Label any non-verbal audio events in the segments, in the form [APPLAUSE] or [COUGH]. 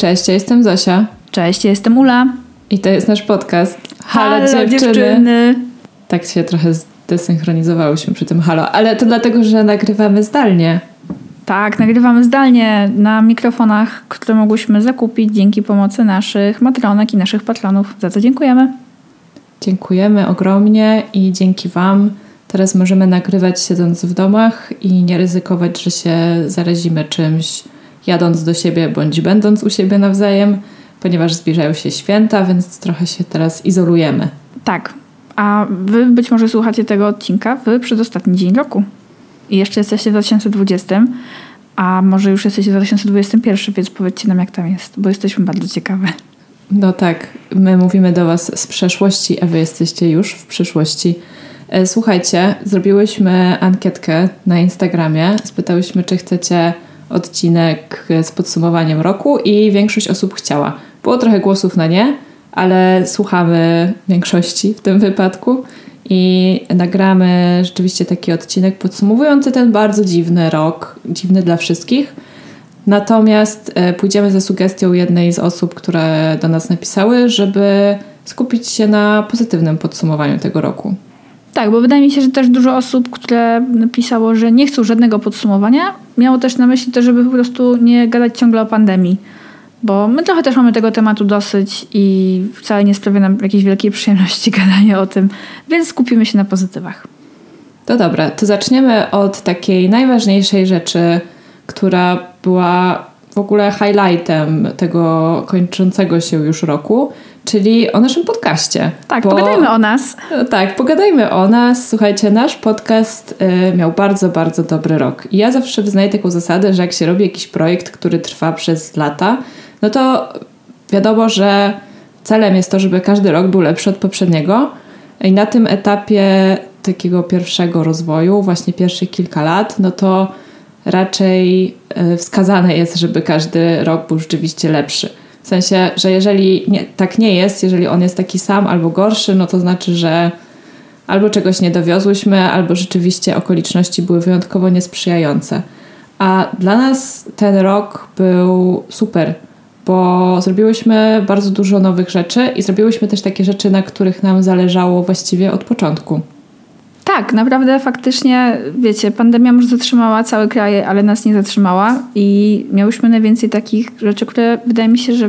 Cześć, ja jestem Zosia. Cześć, ja jestem Ula. I to jest nasz podcast Halo, halo dziewczyny. dziewczyny. Tak się trochę zdesynchronizowałyśmy przy tym halo, ale to dlatego, że nagrywamy zdalnie. Tak, nagrywamy zdalnie na mikrofonach, które mogłyśmy zakupić dzięki pomocy naszych matronek i naszych patronów, za co dziękujemy. Dziękujemy ogromnie i dzięki Wam teraz możemy nagrywać siedząc w domach i nie ryzykować, że się zarazimy czymś jadąc do siebie bądź będąc u siebie nawzajem, ponieważ zbliżają się święta, więc trochę się teraz izolujemy. Tak. A wy być może słuchacie tego odcinka w przedostatni dzień roku. I jeszcze jesteście w 2020, a może już jesteście w 2021, więc powiedzcie nam, jak tam jest, bo jesteśmy bardzo ciekawe. No tak, my mówimy do Was z przeszłości, a Wy jesteście już w przyszłości. E, słuchajcie, zrobiłyśmy ankietkę na Instagramie. Spytałyśmy, czy chcecie odcinek z podsumowaniem roku i większość osób chciała. Było trochę głosów na nie, ale słuchamy większości w tym wypadku i nagramy rzeczywiście taki odcinek podsumowujący ten bardzo dziwny rok, dziwny dla wszystkich. Natomiast e, pójdziemy za sugestią jednej z osób, które do nas napisały, żeby skupić się na pozytywnym podsumowaniu tego roku. Tak, bo wydaje mi się, że też dużo osób, które napisało, że nie chcą żadnego podsumowania, miało też na myśli to, żeby po prostu nie gadać ciągle o pandemii. Bo my trochę też mamy tego tematu dosyć i wcale nie sprawia nam jakiejś wielkiej przyjemności [LAUGHS] gadanie o tym, więc skupimy się na pozytywach. To dobra, to zaczniemy od takiej najważniejszej rzeczy, która była w ogóle highlightem tego kończącego się już roku, czyli o naszym podcaście. Tak, bo, pogadajmy o nas. Tak, pogadajmy o nas. Słuchajcie, nasz podcast y, miał bardzo, bardzo dobry rok. I ja zawsze wyznaję taką zasadę, że jak się robi jakiś projekt, który trwa przez lata, no to wiadomo, że celem jest to, żeby każdy rok był lepszy od poprzedniego. I na tym etapie takiego pierwszego rozwoju, właśnie pierwszych kilka lat, no to raczej y, wskazane jest, żeby każdy rok był rzeczywiście lepszy. W sensie, że jeżeli nie, tak nie jest, jeżeli on jest taki sam albo gorszy, no to znaczy, że albo czegoś nie dowiozłyśmy, albo rzeczywiście okoliczności były wyjątkowo niesprzyjające. A dla nas ten rok był super, bo zrobiłyśmy bardzo dużo nowych rzeczy i zrobiłyśmy też takie rzeczy, na których nam zależało właściwie od początku. Tak, naprawdę faktycznie, wiecie, pandemia może zatrzymała cały kraj, ale nas nie zatrzymała i miałyśmy najwięcej takich rzeczy, które wydaje mi się, że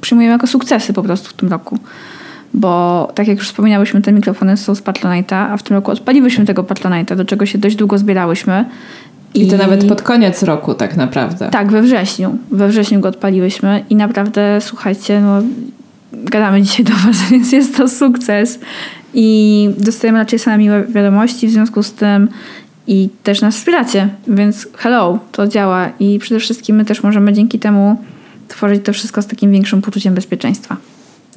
przyjmujemy jako sukcesy po prostu w tym roku. Bo tak jak już wspominałyśmy, te mikrofony są z Patronite'a, a w tym roku odpaliłyśmy tego Patronite'a, do czego się dość długo zbierałyśmy. I, I to nawet pod koniec roku tak naprawdę. Tak, we wrześniu. We wrześniu go odpaliłyśmy i naprawdę, słuchajcie, no gadamy dzisiaj do Was, [LAUGHS] więc jest to sukces i dostajemy raczej same miłe wiadomości w związku z tym i też nas wspieracie, więc hello, to działa i przede wszystkim my też możemy dzięki temu tworzyć to wszystko z takim większym poczuciem bezpieczeństwa.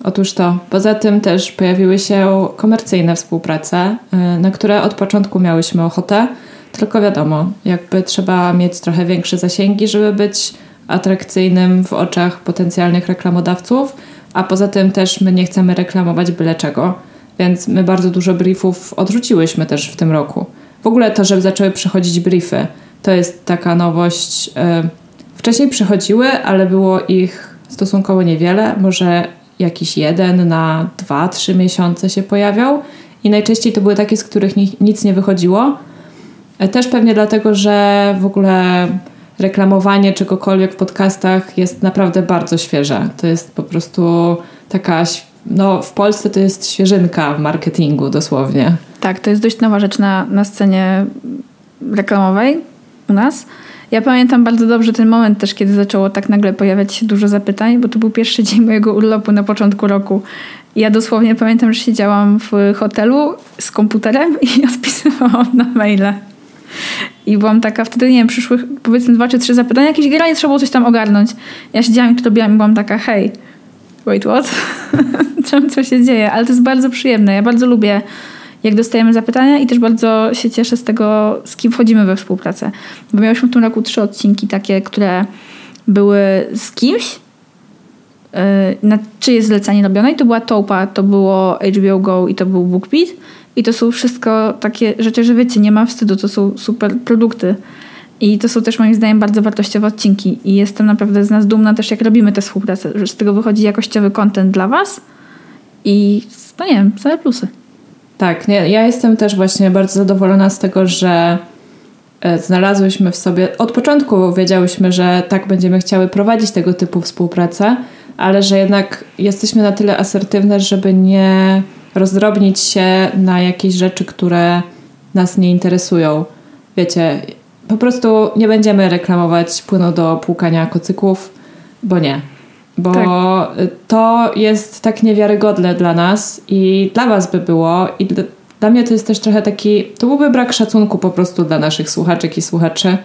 Otóż to. Poza tym też pojawiły się komercyjne współprace, y, na które od początku miałyśmy ochotę, tylko wiadomo, jakby trzeba mieć trochę większe zasięgi, żeby być atrakcyjnym w oczach potencjalnych reklamodawców, a poza tym też my nie chcemy reklamować byle czego więc my bardzo dużo briefów odrzuciłyśmy też w tym roku. W ogóle to, że zaczęły przychodzić briefy, to jest taka nowość. E, wcześniej przychodziły, ale było ich stosunkowo niewiele, może jakiś jeden na dwa, trzy miesiące się pojawiał i najczęściej to były takie, z których nic nie wychodziło. E, też pewnie dlatego, że w ogóle reklamowanie czegokolwiek w podcastach jest naprawdę bardzo świeże. To jest po prostu taka no, w Polsce to jest świeżynka w marketingu dosłownie. Tak, to jest dość nowa rzecz na, na scenie reklamowej u nas. Ja pamiętam bardzo dobrze ten moment też, kiedy zaczęło tak nagle pojawiać się dużo zapytań, bo to był pierwszy [LAUGHS] dzień mojego urlopu na początku roku. Ja dosłownie pamiętam, że siedziałam w hotelu z komputerem [LAUGHS] i odpisywałam na maile. I byłam taka, wtedy nie wiem, przyszłych powiedzmy dwa czy trzy zapytania, jakieś generalnie trzeba było coś tam ogarnąć. Ja siedziałam i to robiłam i byłam taka, hej, wait, what? [LAUGHS] Czemu co się dzieje? Ale to jest bardzo przyjemne. Ja bardzo lubię jak dostajemy zapytania i też bardzo się cieszę z tego, z kim wchodzimy we współpracę. Bo miałyśmy w tym roku trzy odcinki takie, które były z kimś, yy, na czyjeś zlecenie robione i to była Topa, to było HBO Go i to był BookBeat i to są wszystko takie rzeczy, że wiecie, nie ma wstydu, to są super produkty. I to są też moim zdaniem bardzo wartościowe odcinki. I jestem naprawdę z nas dumna też, jak robimy tę współpracę, że z tego wychodzi jakościowy content dla Was i no nie wiem, same plusy. Tak, nie, ja jestem też właśnie bardzo zadowolona z tego, że e, znalazłyśmy w sobie, od początku wiedziałyśmy, że tak będziemy chciały prowadzić tego typu współpracę, ale że jednak jesteśmy na tyle asertywne, żeby nie rozdrobnić się na jakieś rzeczy, które nas nie interesują. Wiecie, po prostu nie będziemy reklamować płynu do płukania kocyków, bo nie. Bo tak. to jest tak niewiarygodne dla nas i dla Was by było. I dla mnie to jest też trochę taki. To byłby brak szacunku po prostu dla naszych słuchaczek i słuchaczy.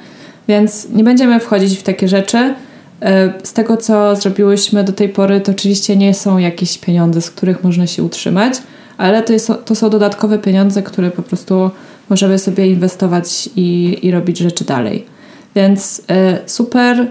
Więc nie będziemy wchodzić w takie rzeczy. E, z tego, co zrobiłyśmy do tej pory, to oczywiście nie są jakieś pieniądze, z których można się utrzymać, ale to, jest, to są dodatkowe pieniądze, które po prostu możemy sobie inwestować i, i robić rzeczy dalej. Więc y, super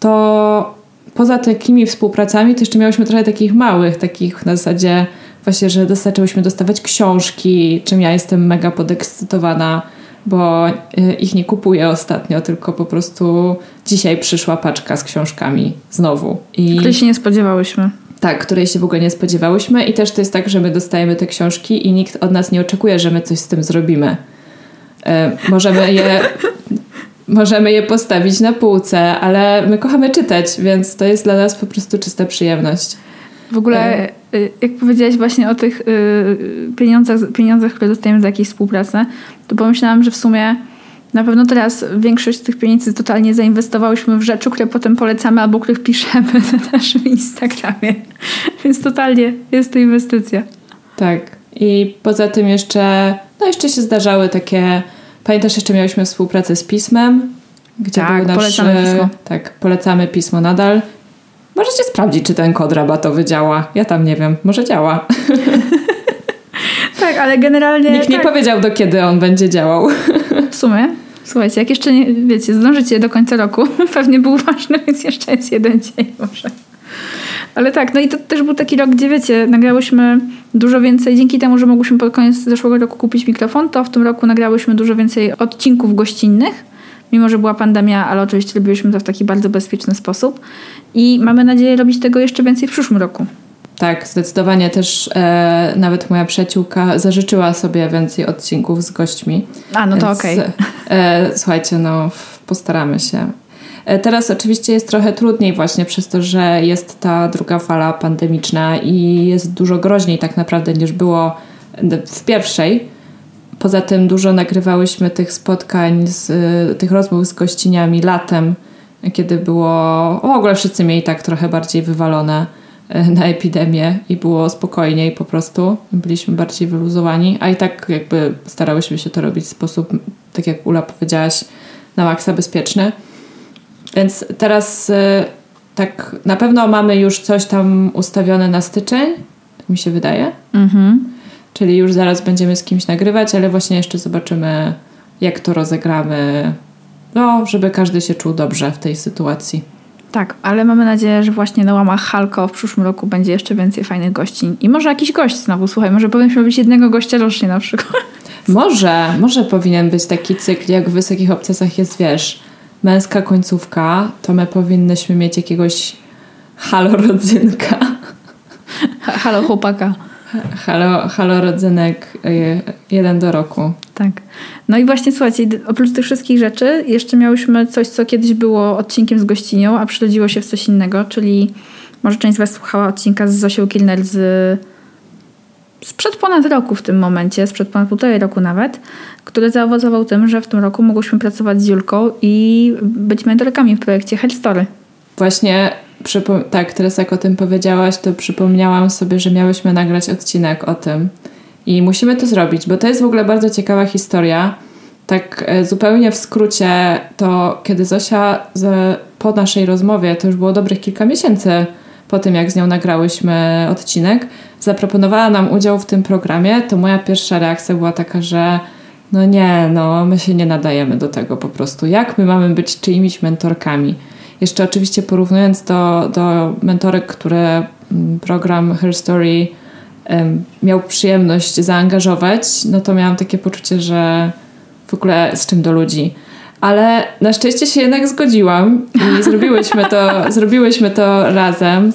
to poza takimi współpracami, to jeszcze miałyśmy trochę takich małych, takich na zasadzie właśnie, że zaczęłyśmy dostawać książki, czym ja jestem mega podekscytowana, bo y, ich nie kupuję ostatnio, tylko po prostu dzisiaj przyszła paczka z książkami znowu. I... Której się nie spodziewałyśmy. Tak, której się w ogóle nie spodziewałyśmy i też to jest tak, że my dostajemy te książki i nikt od nas nie oczekuje, że my coś z tym zrobimy. E, możemy je możemy je postawić na półce, ale my kochamy czytać, więc to jest dla nas po prostu czysta przyjemność. W ogóle, e. y, jak powiedziałaś właśnie o tych pieniądzach, pieniądzach, które dostajemy za jakieś współpracę, to pomyślałam, że w sumie na pewno teraz większość z tych pieniędzy totalnie zainwestowałyśmy w rzeczy, które potem polecamy albo których piszemy na naszym Instagramie. Więc totalnie jest to inwestycja. Tak. I poza tym jeszcze, no jeszcze się zdarzały takie Pamiętasz, jeszcze miałyśmy współpracę z Pismem, gdzie tak, był nasz... polecamy pismo. Tak, polecamy pismo nadal. Możecie sprawdzić, czy ten kod rabatowy działa. Ja tam nie wiem, może działa. [LAUGHS] tak, ale generalnie... Nikt tak. nie powiedział, do kiedy on będzie działał. w sumie. Słuchajcie, jak jeszcze nie, wiecie, zdążycie do końca roku, [LAUGHS] pewnie był ważny, więc jeszcze jest jeden dzień może. Ale tak, no i to też był taki rok, gdzie wiecie, nagrałyśmy dużo więcej, dzięki temu, że mogłyśmy pod koniec zeszłego roku kupić mikrofon, to w tym roku nagrałyśmy dużo więcej odcinków gościnnych, mimo że była pandemia, ale oczywiście robiłyśmy to w taki bardzo bezpieczny sposób i mamy nadzieję robić tego jeszcze więcej w przyszłym roku. Tak, zdecydowanie też e, nawet moja przyjaciółka zażyczyła sobie więcej odcinków z gośćmi. A, no to okej. Okay. E, słuchajcie, no postaramy się. E, teraz oczywiście jest trochę trudniej właśnie przez to, że jest ta druga fala pandemiczna i jest dużo groźniej tak naprawdę niż było w pierwszej. Poza tym dużo nagrywałyśmy tych spotkań, z, e, tych rozmów z gościniami latem, kiedy było w ogóle wszyscy mieli tak trochę bardziej wywalone e, na epidemię i było spokojniej po prostu. Byliśmy bardziej wyluzowani, a i tak jakby starałyśmy się to robić w sposób, tak jak Ula powiedziałaś, na maksa bezpieczny. Więc teraz y, tak na pewno mamy już coś tam ustawione na styczeń, tak mi się wydaje. Mhm. Czyli już zaraz będziemy z kimś nagrywać, ale właśnie jeszcze zobaczymy, jak to rozegramy. No, żeby każdy się czuł dobrze w tej sytuacji. Tak, ale mamy nadzieję, że właśnie na łamach Halko w przyszłym roku będzie jeszcze więcej fajnych gości. I może jakiś gość znowu, słuchaj, może powinniśmy być jednego gościa rocznie na przykład. Może, może powinien być taki cykl, jak w Wysokich Obcasach jest, wiesz, męska końcówka, to my powinnyśmy mieć jakiegoś halo rodzynka. Halo chłopaka. Halo, halo rodzynek y, jeden do roku. Tak. No i właśnie słuchajcie, oprócz tych wszystkich rzeczy jeszcze miałyśmy coś, co kiedyś było odcinkiem z gościnią, a przyrodziło się w coś innego, czyli może część z Was słuchała odcinka z Zosią Kilner z sprzed ponad roku w tym momencie, sprzed ponad półtorej roku nawet, który zaowocował tym, że w tym roku mogłyśmy pracować z Julką i być mentorkami w projekcie Story. Właśnie, tak, teraz jak o tym powiedziałaś, to przypomniałam sobie, że miałyśmy nagrać odcinek o tym. I musimy to zrobić, bo to jest w ogóle bardzo ciekawa historia. tak e, zupełnie w skrócie, to kiedy Zosia z, po naszej rozmowie, to już było dobrych kilka miesięcy po tym, jak z nią nagrałyśmy odcinek, zaproponowała nam udział w tym programie, to moja pierwsza reakcja była taka, że no nie, no my się nie nadajemy do tego po prostu. Jak my mamy być czyimiś mentorkami? Jeszcze oczywiście porównując do, do mentorek, które mm, program Her Story um, miał przyjemność zaangażować, no to miałam takie poczucie, że w ogóle z czym do ludzi. Ale na szczęście się jednak zgodziłam i zrobiłyśmy to, [LAUGHS] zrobiłyśmy to razem.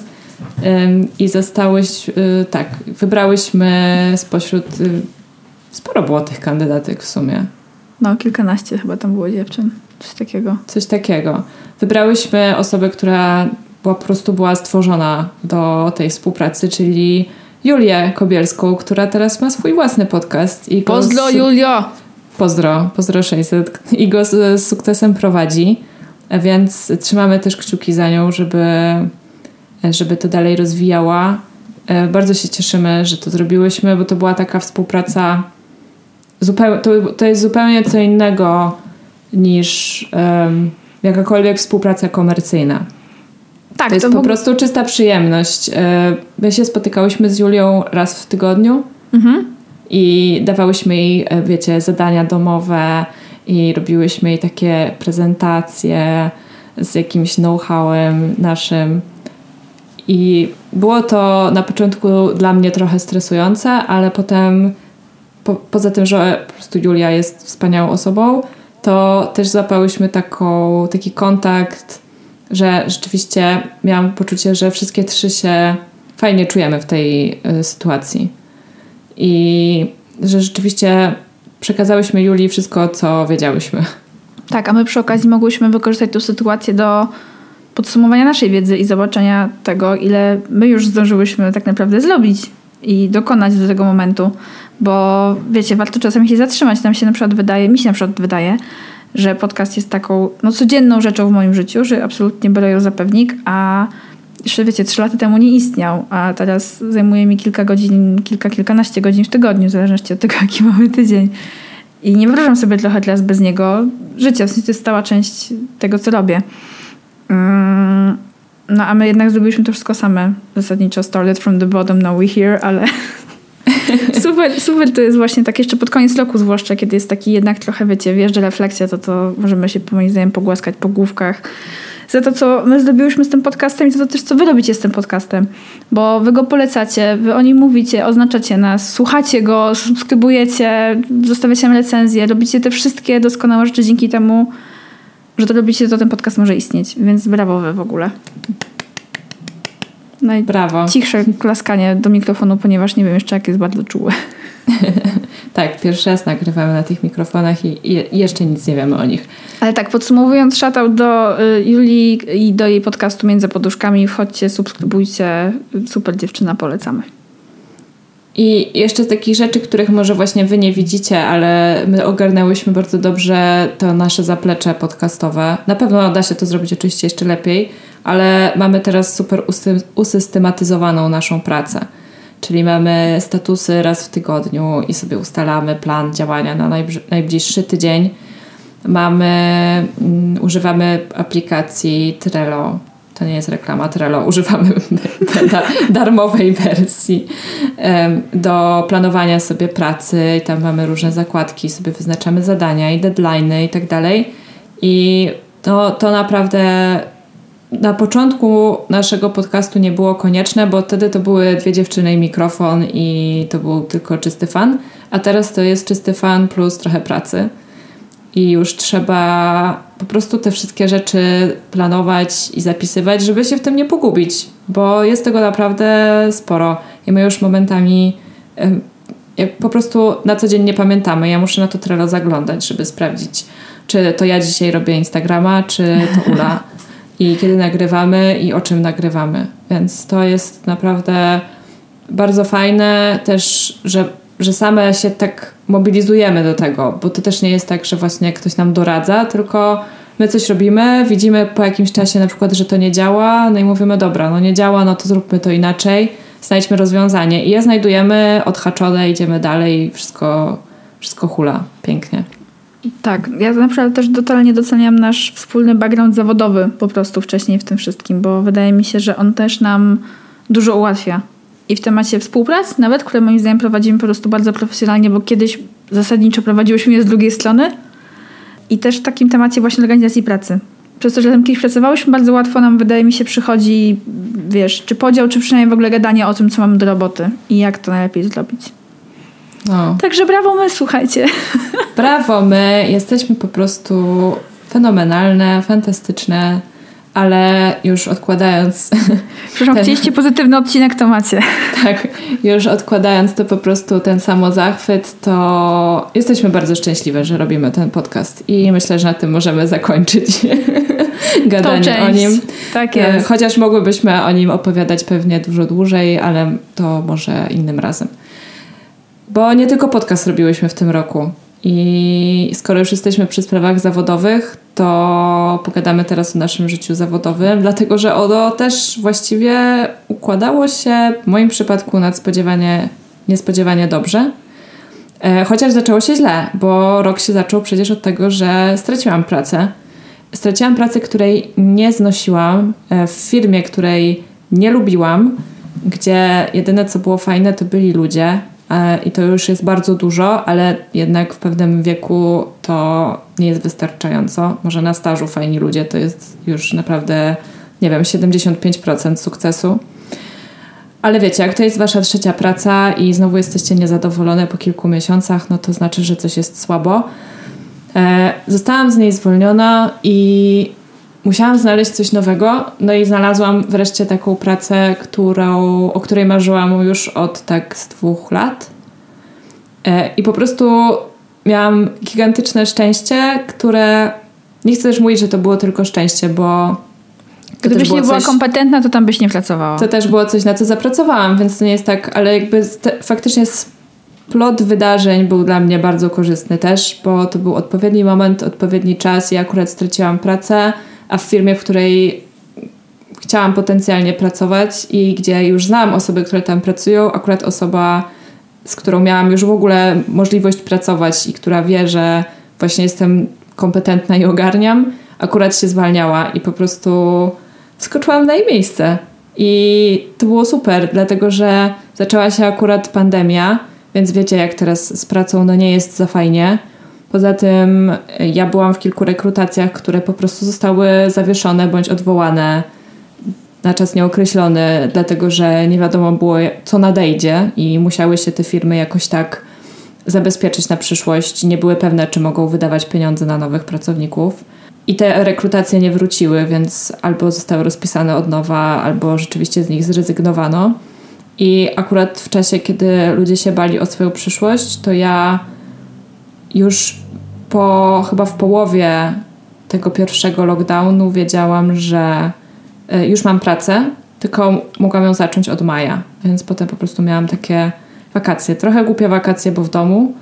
I zostałeś, y, tak, wybrałyśmy spośród, y, sporo było tych kandydatek w sumie. No, kilkanaście chyba tam było dziewczyn, coś takiego. Coś takiego. Wybrałyśmy osobę, która była, po prostu była stworzona do tej współpracy, czyli Julię Kobielską, która teraz ma swój własny podcast. I Pozdro, z... Julio! Pozdro, Pozdro 600 i go z, z sukcesem prowadzi, więc trzymamy też kciuki za nią, żeby, żeby to dalej rozwijała. E, bardzo się cieszymy, że to zrobiłyśmy, bo to była taka współpraca zupełnie, to, to jest zupełnie co innego niż um, jakakolwiek współpraca komercyjna. Tak, to jest to po prostu czysta przyjemność. E, my się spotykałyśmy z Julią raz w tygodniu. Mhm i dawałyśmy jej, e, wiecie, zadania domowe i robiłyśmy jej takie prezentacje z jakimś know-howem naszym. I było to na początku dla mnie trochę stresujące, ale potem po, poza tym, że po prostu Julia jest wspaniałą osobą, to też złapałyśmy taką, taki kontakt, że rzeczywiście miałam poczucie, że wszystkie trzy się fajnie czujemy w tej y, sytuacji i że rzeczywiście przekazałyśmy Julii wszystko, co wiedziałyśmy. Tak, a my przy okazji mogłyśmy wykorzystać tę sytuację do podsumowania naszej wiedzy i zobaczenia tego, ile my już zdążyłyśmy tak naprawdę zrobić i dokonać do tego momentu. Bo wiecie, warto czasami się zatrzymać. Nam się na przykład wydaje, mi się na przykład wydaje, że podcast jest taką no, codzienną rzeczą w moim życiu, że absolutnie biorę ją za pewnik, a jeszcze wiecie, trzy lata temu nie istniał, a teraz zajmuje mi kilka godzin, kilka, kilkanaście godzin w tygodniu, w zależności od tego, [LAUGHS] jaki mamy tydzień. I nie wyobrażam sobie trochę teraz bez niego życia, w sensie to jest stała część tego, co robię. Mm, no a my jednak zrobiliśmy to wszystko same. Zasadniczo started from the bottom, now we here, ale [LAUGHS] super, super to jest właśnie tak jeszcze pod koniec roku zwłaszcza, kiedy jest taki jednak trochę, wiecie, wjeżdża refleksja, to to możemy się moim zdaniem pogłaskać po główkach za to, co my zrobiłyśmy z tym podcastem i za to też, co wy robicie z tym podcastem. Bo wy go polecacie, wy o nim mówicie, oznaczacie nas, słuchacie go, subskrybujecie, zostawiacie recenzje, robicie te wszystkie doskonałe rzeczy dzięki temu, że to robicie, to ten podcast może istnieć. Więc brawo wy w ogóle. No i Brawo. cichsze klaskanie do mikrofonu, ponieważ nie wiem jeszcze, jak jest bardzo czułe. [LAUGHS] tak, pierwszy raz nagrywamy na tych mikrofonach i, i, jeszcze nic nie wiemy o nich. Ale tak, podsumowując, szatał do y, Julii i do jej podcastu Między Poduszkami. Wchodźcie, subskrybujcie. Super dziewczyna, polecamy. I jeszcze z takich rzeczy, których może właśnie wy nie widzicie, ale my ogarnęłyśmy bardzo dobrze to nasze zaplecze podcastowe. Na pewno da się to zrobić oczywiście jeszcze lepiej, ale mamy teraz super usystematyzowaną naszą pracę. Czyli mamy statusy raz w tygodniu i sobie ustalamy plan działania na najbliższy tydzień. Mamy, um, używamy aplikacji Trello. To nie jest reklama Trello, [LAUGHS] używamy darmowej wersji do planowania sobie pracy i tam mamy różne zakładki, sobie wyznaczamy zadania i deadlines i tak dalej. I to, to naprawdę na początku naszego podcastu nie było konieczne, bo wtedy to były dwie dziewczyny i mikrofon i to był tylko czysty fan, a teraz to jest czysty fan plus trochę pracy. I już trzeba po prostu te wszystkie rzeczy planować i zapisywać, żeby się w tym nie pogubić, bo jest tego naprawdę sporo. I my już momentami po prostu na co dzień nie pamiętamy. Ja muszę na to Trello zaglądać, żeby sprawdzić, czy to ja dzisiaj robię Instagrama, czy to Ula. i kiedy nagrywamy i o czym nagrywamy. Więc to jest naprawdę bardzo fajne też, że, że same się tak mobilizujemy do tego, bo to też nie jest tak, że właśnie ktoś nam doradza, tylko my coś robimy, widzimy po jakimś czasie na przykład, że to nie działa, no i mówimy, dobra, no nie działa, no to zróbmy to inaczej, znajdźmy rozwiązanie. I je znajdujemy, odhaczone, idziemy dalej, wszystko, wszystko hula. Pięknie. Tak, ja na przykład też totalnie doceniam nasz wspólny background zawodowy po prostu wcześniej w tym wszystkim, bo wydaje mi się, że on też nam dużo ułatwia. I w temacie współprac, nawet, które moim zdaniem prowadzimy po prostu bardzo profesjonalnie, bo kiedyś zasadniczo prowadziłyśmy je z drugiej strony. I też w takim temacie właśnie organizacji pracy. Przez to, że tam kiedyś pracowałyśmy, bardzo łatwo nam, wydaje mi się, przychodzi, wiesz, czy podział, czy przynajmniej w ogóle gadanie o tym, co mamy do roboty i jak to najlepiej zrobić. No. Także brawo my, słuchajcie. Brawo my, jesteśmy po prostu fenomenalne, fantastyczne ale już odkładając. Przepraszam, ten... chcieliście pozytywny odcinek, to macie. Tak, już odkładając to po prostu ten samozachwyt, to jesteśmy bardzo szczęśliwe, że robimy ten podcast i myślę, że na tym możemy zakończyć [LAUGHS] gadanie o nim. Tak e, jest. Chociaż mogłybyśmy o nim opowiadać pewnie dużo dłużej, ale to może innym razem. Bo nie tylko podcast robiłyśmy w tym roku. I skoro już jesteśmy przy sprawach zawodowych, to pogadamy teraz o naszym życiu zawodowym, dlatego że ono też właściwie układało się w moim przypadku nadspodziewanie, niespodziewanie dobrze. E, chociaż zaczęło się źle, bo rok się zaczął przecież od tego, że straciłam pracę. Straciłam pracę, której nie znosiłam, e, w firmie, której nie lubiłam, gdzie jedyne co było fajne to byli ludzie, i to już jest bardzo dużo, ale jednak w pewnym wieku to nie jest wystarczająco. Może na stażu fajni ludzie to jest już naprawdę, nie wiem, 75% sukcesu. Ale wiecie, jak to jest wasza trzecia praca i znowu jesteście niezadowolone po kilku miesiącach, no to znaczy, że coś jest słabo. E, zostałam z niej zwolniona i musiałam znaleźć coś nowego. No i znalazłam wreszcie taką pracę, którą, o której marzyłam już od tak z dwóch lat. E, I po prostu miałam gigantyczne szczęście, które nie chcę też mówić, że to było tylko szczęście, bo. Gdybyś nie była kompetentna, to tam byś nie pracowała. To też było coś, na co zapracowałam, więc to nie jest tak, ale jakby te, faktycznie plot wydarzeń był dla mnie bardzo korzystny też, bo to był odpowiedni moment, odpowiedni czas. Ja akurat straciłam pracę a w firmie, w której chciałam potencjalnie pracować i gdzie już znam osoby, które tam pracują, akurat osoba, z którą miałam już w ogóle możliwość pracować i która wie, że właśnie jestem kompetentna i ogarniam, akurat się zwalniała i po prostu skoczyłam na jej miejsce. I to było super, dlatego że zaczęła się akurat pandemia, więc wiecie, jak teraz z pracą no nie jest za fajnie. Poza tym e, ja byłam w kilku rekrutacjach, które po prostu zostały zawieszone bądź odwołane na czas nieokreślony, dlatego że nie wiadomo było, co nadejdzie i musiały się te firmy jakoś tak zabezpieczyć na przyszłość. Nie były pewne, czy mogą wydawać pieniądze na nowych pracowników. I te rekrutacje nie wróciły, więc albo zostały rozpisane od nowa, albo rzeczywiście z nich zrezygnowano. I akurat w czasie, kiedy ludzie się bali o swoją przyszłość, to ja już po chyba w połowie tego pierwszego lockdownu wiedziałam, że e, już mam pracę, tylko mogłam ją zacząć od maja, więc potem po prostu miałam takie wakacje. Trochę głupie wakacje, bo w domu,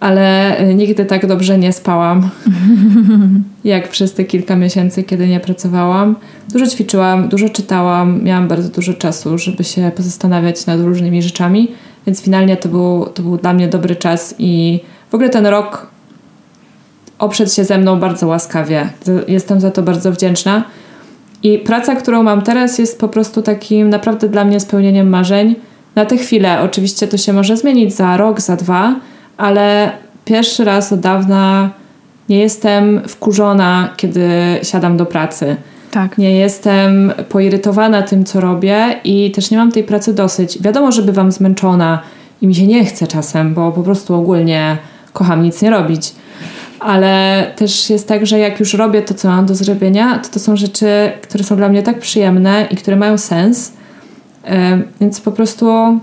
ale e, nigdy tak dobrze nie spałam [LAUGHS] jak przez te kilka miesięcy, kiedy nie pracowałam. Dużo ćwiczyłam, dużo czytałam, miałam bardzo dużo czasu, żeby się pozastanawiać nad różnymi rzeczami, więc finalnie to był, to był dla mnie dobry czas i w ogóle ten rok oprzedł się ze mną bardzo łaskawie. Jestem za to bardzo wdzięczna. I praca, którą mam teraz, jest po prostu takim naprawdę dla mnie spełnieniem marzeń. Na tę chwilę, oczywiście to się może zmienić za rok, za dwa, ale pierwszy raz od dawna nie jestem wkurzona, kiedy siadam do pracy. Tak. Nie jestem poirytowana tym, co robię i też nie mam tej pracy dosyć. Wiadomo, że bywam zmęczona i mi się nie chce czasem, bo po prostu ogólnie kocham nic nie robić. Ale też jest tak, że jak już robię to, co mam do zrobienia, to to są rzeczy, które są dla mnie tak przyjemne i które mają sens. Więc po prostu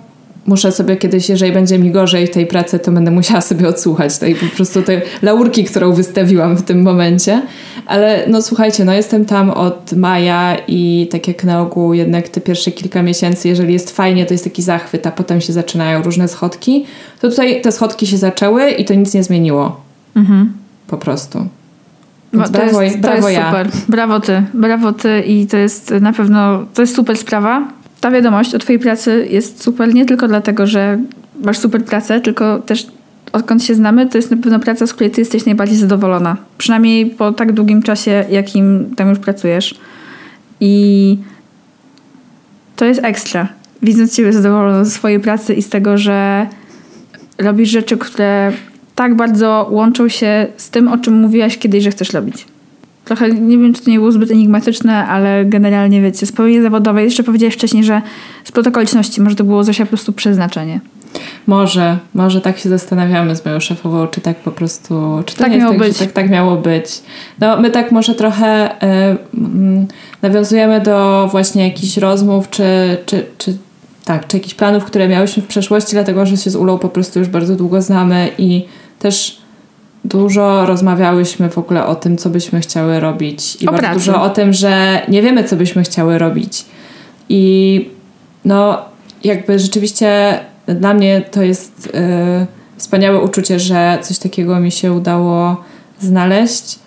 muszę sobie kiedyś, jeżeli będzie mi gorzej w tej pracy, to będę musiała sobie odsłuchać tej po prostu tej laurki, którą wystawiłam w tym momencie. Ale no słuchajcie, no jestem tam od maja i tak jak na ogół jednak te pierwsze kilka miesięcy, jeżeli jest fajnie, to jest taki zachwyt, a potem się zaczynają różne schodki. To tutaj te schodki się zaczęły i to nic nie zmieniło. Mhm. Po prostu. Więc no, brawo, jest, brawo to jest ja. super. Brawo ty, brawo ty i to jest na pewno, to jest super sprawa ta wiadomość o Twojej pracy jest super nie tylko dlatego, że masz super pracę, tylko też odkąd się znamy, to jest na pewno praca, z której ty jesteś najbardziej zadowolona. Przynajmniej po tak długim czasie, jakim tam już pracujesz. I to jest ekstra. Widząc ciebie zadowoloną ze swojej pracy i z tego, że robisz rzeczy, które tak bardzo łączą się z tym, o czym mówiłaś kiedyś, że chcesz robić. Trochę nie wiem, czy to nie było zbyt enigmatyczne, ale generalnie wiecie, spełnienie zawodowe. Jeszcze powiedziałeś wcześniej, że z okoliczności, może to było Zosia po prostu przeznaczenie. Może, może tak się zastanawiamy z moją szefową, czy tak po prostu, czy to tak nie miało tak, być. tak, tak miało być. No my tak może trochę y, nawiązujemy do właśnie jakichś rozmów, czy, czy, czy tak, czy jakichś planów, które miałyśmy w przeszłości, dlatego że się z Ulą po prostu już bardzo długo znamy i też dużo rozmawiałyśmy w ogóle o tym, co byśmy chciały robić. I o bardzo pracy. dużo o tym, że nie wiemy, co byśmy chciały robić. I no, jakby rzeczywiście dla mnie to jest yy, wspaniałe uczucie, że coś takiego mi się udało znaleźć.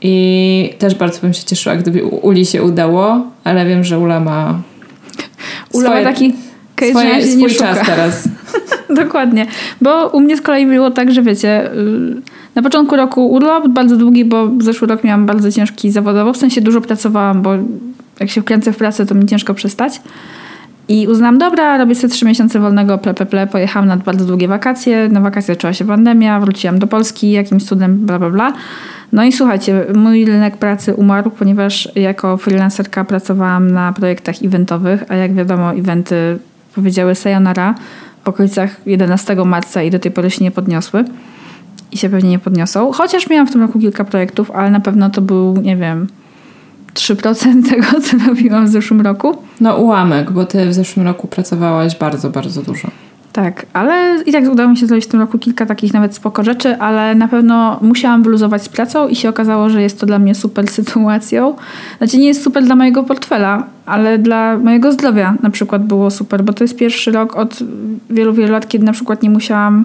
I też bardzo bym się cieszyła, gdyby Uli się udało, ale wiem, że Ula ma. Ula swoje, ma taki swoje, swój czas teraz. [LAUGHS] Dokładnie. Bo u mnie z kolei było tak, że wiecie, y, na początku roku urlop, bardzo długi, bo zeszły rok miałam bardzo ciężki zawodowo, w sensie dużo pracowałam, bo jak się wkręcę w pracę, to mi ciężko przestać. I uznałam, dobra, robię sobie trzy miesiące wolnego, ple, ple, ple. Pojechałam na bardzo długie wakacje. Na wakacje zaczęła się pandemia, wróciłam do Polski jakimś cudem, bla, bla, bla. No i słuchajcie, mój rynek pracy umarł, ponieważ jako freelancerka pracowałam na projektach eventowych, a jak wiadomo, eventy powiedziały sayonara w okolicach 11 marca i do tej pory się nie podniosły. I się pewnie nie podniosą. Chociaż miałam w tym roku kilka projektów, ale na pewno to był, nie wiem, 3% [LAUGHS] tego, co robiłam w zeszłym roku. No ułamek, bo ty w zeszłym roku pracowałaś bardzo, bardzo dużo. Tak, ale i tak udało mi się zrobić w tym roku kilka takich nawet spoko rzeczy, ale na pewno musiałam wyluzować z pracą i się okazało, że jest to dla mnie super [LAUGHS] sytuacją. Znaczy nie jest super dla mojego portfela, ale dla mojego zdrowia na przykład było super, bo to jest pierwszy rok od wielu, wielu lat, kiedy na przykład nie musiałam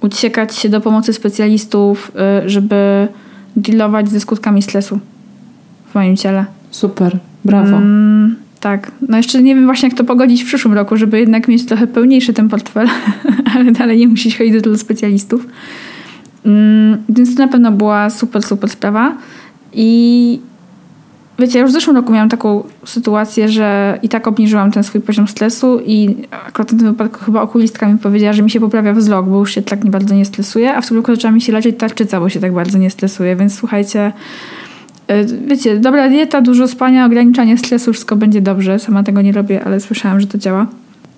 uciekać się do pomocy specjalistów, y, żeby dealować ze skutkami stresu w moim ciele. Super, brawo. Mm, tak. No jeszcze nie wiem właśnie, jak to pogodzić w przyszłym roku, żeby jednak mieć trochę pełniejszy ten portfel, [LAUGHS] ale dalej nie musisz chodzić do tylu specjalistów. Mm, więc to na pewno była super, super sprawa. I wiecie, ja już w zeszłym roku miałam taką sytuację, że i tak obniżyłam ten swój poziom stresu i akurat w tym wypadku chyba okulistka mi powiedziała, że mi się poprawia wzrok, bo już się tak nie bardzo nie stresuje, a w tym roku zaczęła mi się leczyć tarczyca, bo się tak bardzo nie stresuje, więc słuchajcie, E, wiecie, dobra dieta, dużo spania, ograniczanie stresu, wszystko będzie dobrze. Sama tego nie robię, ale słyszałam, że to działa.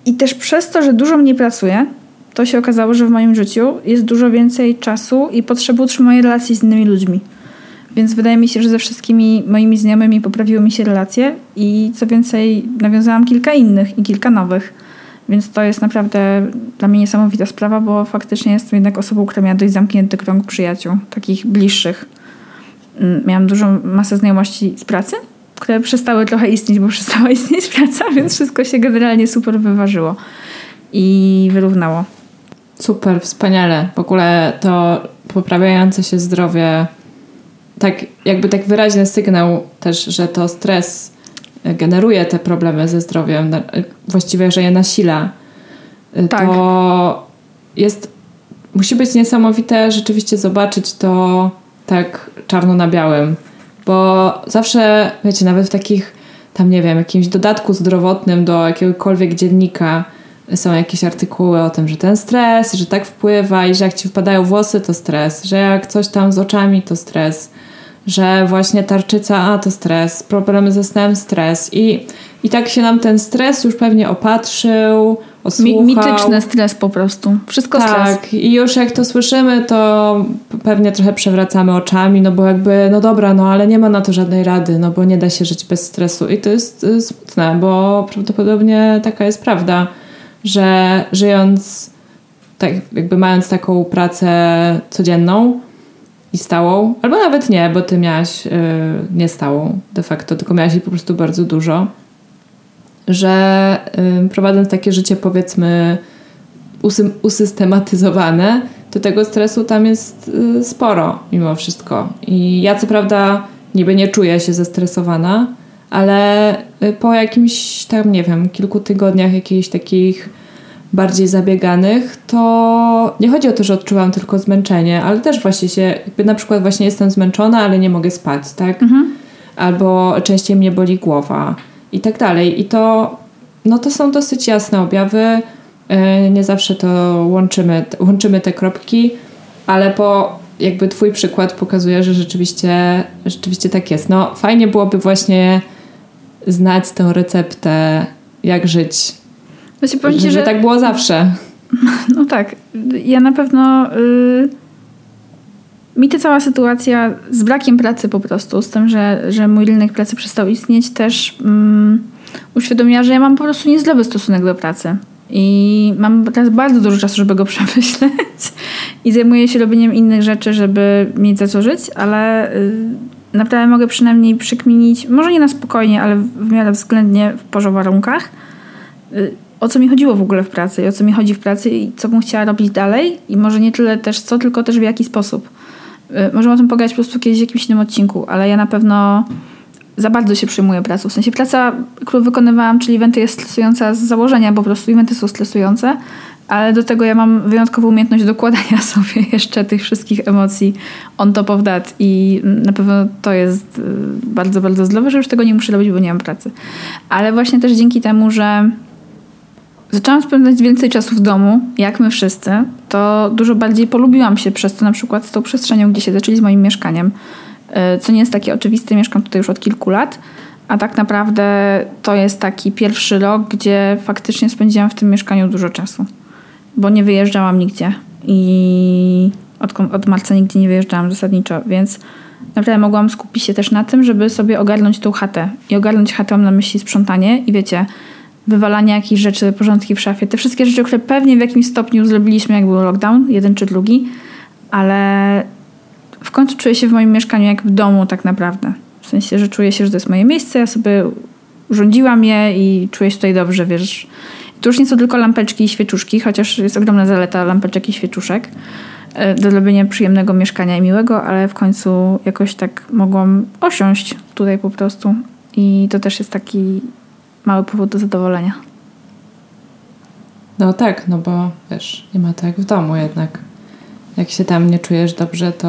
I też przez to, że dużo mniej pracuję, to się okazało, że w moim życiu jest dużo więcej czasu i potrzeby utrzymania relacji z innymi ludźmi. Więc wydaje mi się, że ze wszystkimi moimi znajomymi poprawiły mi się relacje i co więcej, nawiązałam kilka innych i kilka nowych. Więc to jest naprawdę dla mnie niesamowita sprawa, bo faktycznie jestem jednak osobą, która miała dość zamknięty krąg przyjaciół, takich bliższych. Mm, miałam dużą masę znajomości z pracy, które przestały trochę istnieć, bo [LAUGHS] przestała istnieć praca, więc wszystko się generalnie super wyważyło i wyrównało. Super, wspaniale. W ogóle to poprawiające się zdrowie, tak jakby tak wyraźny sygnał też, że to stres generuje te problemy ze zdrowiem, właściwie, że je nasila. Tak. To jest, musi być niesamowite rzeczywiście zobaczyć to tak czarno na białym. Bo zawsze, wiecie, nawet w takich, tam nie wiem, jakimś dodatku zdrowotnym do jakiegokolwiek dziennika są jakieś artykuły o tym, że ten stres, że tak wpływa i że jak ci wpadają włosy, to stres, że jak coś tam z oczami, to stres, że właśnie tarczyca, a to stres, problemy ze snem, stres. I, i tak się nam ten stres już pewnie opatrzył, osłuchał. mityczny stres po prostu. Wszystko tak, stres. Tak, i już jak to słyszymy, to pewnie trochę przewracamy oczami, no bo jakby, no dobra, no ale nie ma na to żadnej rady, no bo nie da się żyć bez stresu. I to jest y, smutne, bo prawdopodobnie taka jest prawda, że żyjąc, tak jakby mając taką pracę codzienną, i stałą, albo nawet nie, bo ty miałaś yy, nie stałą de facto, tylko miałaś jej po prostu bardzo dużo że y, prowadząc takie życie powiedzmy usystematyzowane, to tego stresu tam jest y, sporo mimo wszystko. I ja co prawda niby nie czuję się zestresowana, ale y, po jakimś tam, nie wiem, kilku tygodniach jakichś takich bardziej zabieganych, to nie chodzi o to, że odczuwam tylko zmęczenie, ale też właśnie się, jakby na przykład właśnie jestem zmęczona, ale nie mogę spać, tak? Mhm. Albo częściej mnie boli głowa i tak dalej. I to, no to są dosyć jasne objawy. E, nie zawsze to łączymy, łączymy te kropki, ale po jakby twój przykład pokazuje, że rzeczywiście, rzeczywiście tak jest. No fajnie byłoby właśnie znać tę receptę, jak żyć. Właśnie powiem ci, że tak było zawsze. [LAUGHS] No tak. Ja na pewno... Yy... Mi ta cała sytuacja z brakiem pracy po prostu, z tym, że, że mój rynek pracy przestał istnieć, też um, uświadomiła, że ja mam po prostu niezdrowy stosunek do pracy. I mam teraz bardzo dużo czasu, żeby go [LAUGHS] przemyśleć. I zajmuję się robieniem innych rzeczy, żeby mieć za co żyć, ale y, naprawdę mogę przynajmniej przykminić, może nie na spokojnie, ale w miarę względnie w porządku warunkach, y, o co mi chodziło w ogóle w pracy i o co mi chodzi w pracy i co bym chciała robić dalej. I może nie tyle też co, tylko też w jaki sposób. Y, możemy o tym pogadać po prostu kiedyś w jakimś innym odcinku, ale ja na pewno za bardzo się przyjmuję pracą. W sensie praca, którą wykonywałam, czyli eventy jest stresująca z założenia, po prostu eventy są stresujące, ale do tego ja mam wyjątkową umiejętność dokładania [LAUGHS] sobie jeszcze tych wszystkich emocji on top of that i na pewno to jest y, bardzo, bardzo zdrowe, że już tego nie muszę robić, bo nie mam pracy. Ale właśnie też dzięki temu, że zaczęłam spędzać więcej czasu w domu, jak my wszyscy, to dużo bardziej polubiłam się przez to na przykład z tą przestrzenią, gdzie siedzę, czyli z moim mieszkaniem. Y, co nie jest takie oczywiste, mieszkam tutaj już od kilku lat, a tak naprawdę to jest taki pierwszy rok, gdzie faktycznie spędziłam w tym mieszkaniu dużo czasu bo nie wyjeżdżałam nigdzie i od, od marca nigdzie nie wyjeżdżałam zasadniczo, więc naprawdę mogłam skupić się też na tym, żeby sobie ogarnąć tą chatę. I ogarnąć chatę mam na myśli sprzątanie i wiecie, wywalanie jakichś rzeczy, porządki w szafie. Te wszystkie rzeczy, które pewnie w jakimś stopniu zrobiliśmy, jak był lockdown, jeden czy drugi, ale w końcu czuję się w moim mieszkaniu jak w domu tak naprawdę. W sensie, że czuję się, że to jest moje miejsce, ja sobie urządziłam je i czuję się tutaj dobrze, wiesz, to już nie są tylko lampeczki i świeczuszki, chociaż jest ogromna zaleta lampeczek i świeczuszek e, do robienia przyjemnego mieszkania i miłego, ale w końcu jakoś tak mogłam osiąść tutaj po prostu. I to też jest taki mały powód do zadowolenia. No tak, no bo wiesz, nie ma tak jak w domu jednak. Jak się tam nie czujesz dobrze, to...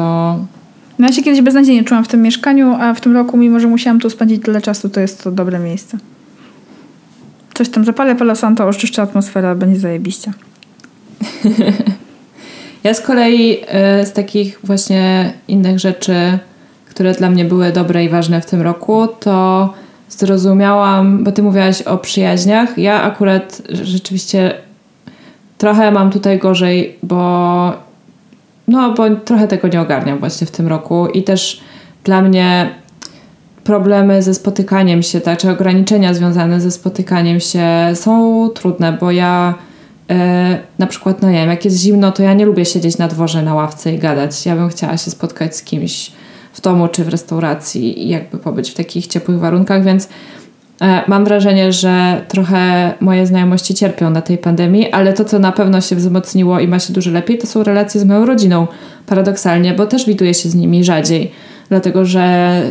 No ja się kiedyś beznadziejnie czułam w tym mieszkaniu, a w tym roku, mimo że musiałam tu spędzić tyle czasu, to jest to dobre miejsce. Coś tam zapalę Palo Santo, oczyszczę atmosferę, będzie zajebiście. [LAUGHS] ja z kolei y, z takich właśnie innych rzeczy, które dla mnie były dobre i ważne w tym roku, to zrozumiałam, bo ty mówiłaś o przyjaźniach. Ja akurat rzeczywiście trochę mam tutaj gorzej, bo no, bo trochę tego nie ogarniam właśnie w tym roku i też dla mnie problemy ze spotykaniem się, tak, czy ograniczenia związane ze spotykaniem się są trudne, bo ja e, na przykład, no nie wiem, jak jest zimno, to ja nie lubię siedzieć na dworze na ławce i gadać. Ja bym chciała się spotkać z kimś w domu czy w restauracji i jakby pobyć w takich ciepłych warunkach, więc e, mam wrażenie, że trochę moje znajomości cierpią na tej pandemii, ale to, co na pewno się wzmocniło i ma się dużo lepiej, to są relacje z moją rodziną, paradoksalnie, bo też widuję się z nimi rzadziej dlatego że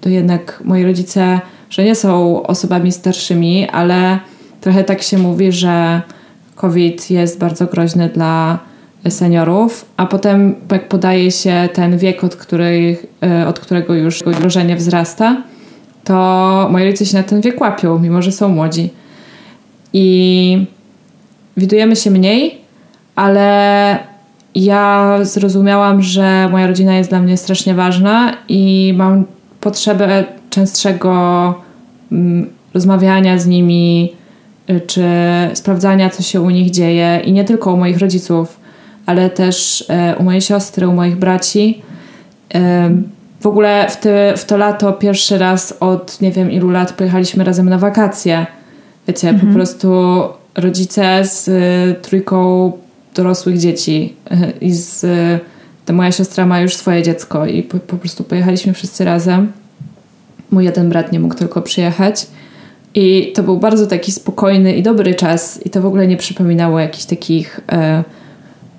to jednak moi rodzice, że nie są osobami starszymi, ale trochę tak się mówi, że COVID jest bardzo groźny dla seniorów, a potem jak podaje się ten wiek, od, której, e, od którego już grożenie wzrasta, to moi rodzice się na ten wiek łapią, mimo że są młodzi. I widujemy się mniej, ale ja zrozumiałam, że moja rodzina jest dla mnie strasznie ważna i mam potrzebę częstszego mm, rozmawiania z nimi, y, czy sprawdzania, co się u nich dzieje i nie tylko u moich rodziców, ale też y, u mojej siostry, u moich braci. Y, w ogóle w, te, w to lato pierwszy raz od nie wiem ilu lat pojechaliśmy razem na wakacje. Wiecie, mhm. po prostu rodzice z trójką dorosłych dzieci i z, ta moja siostra ma już swoje dziecko i po, po prostu pojechaliśmy wszyscy razem. Mój jeden brat nie mógł tylko przyjechać. I to był bardzo taki spokojny i dobry czas, i to w ogóle nie przypominało jakichś takich e,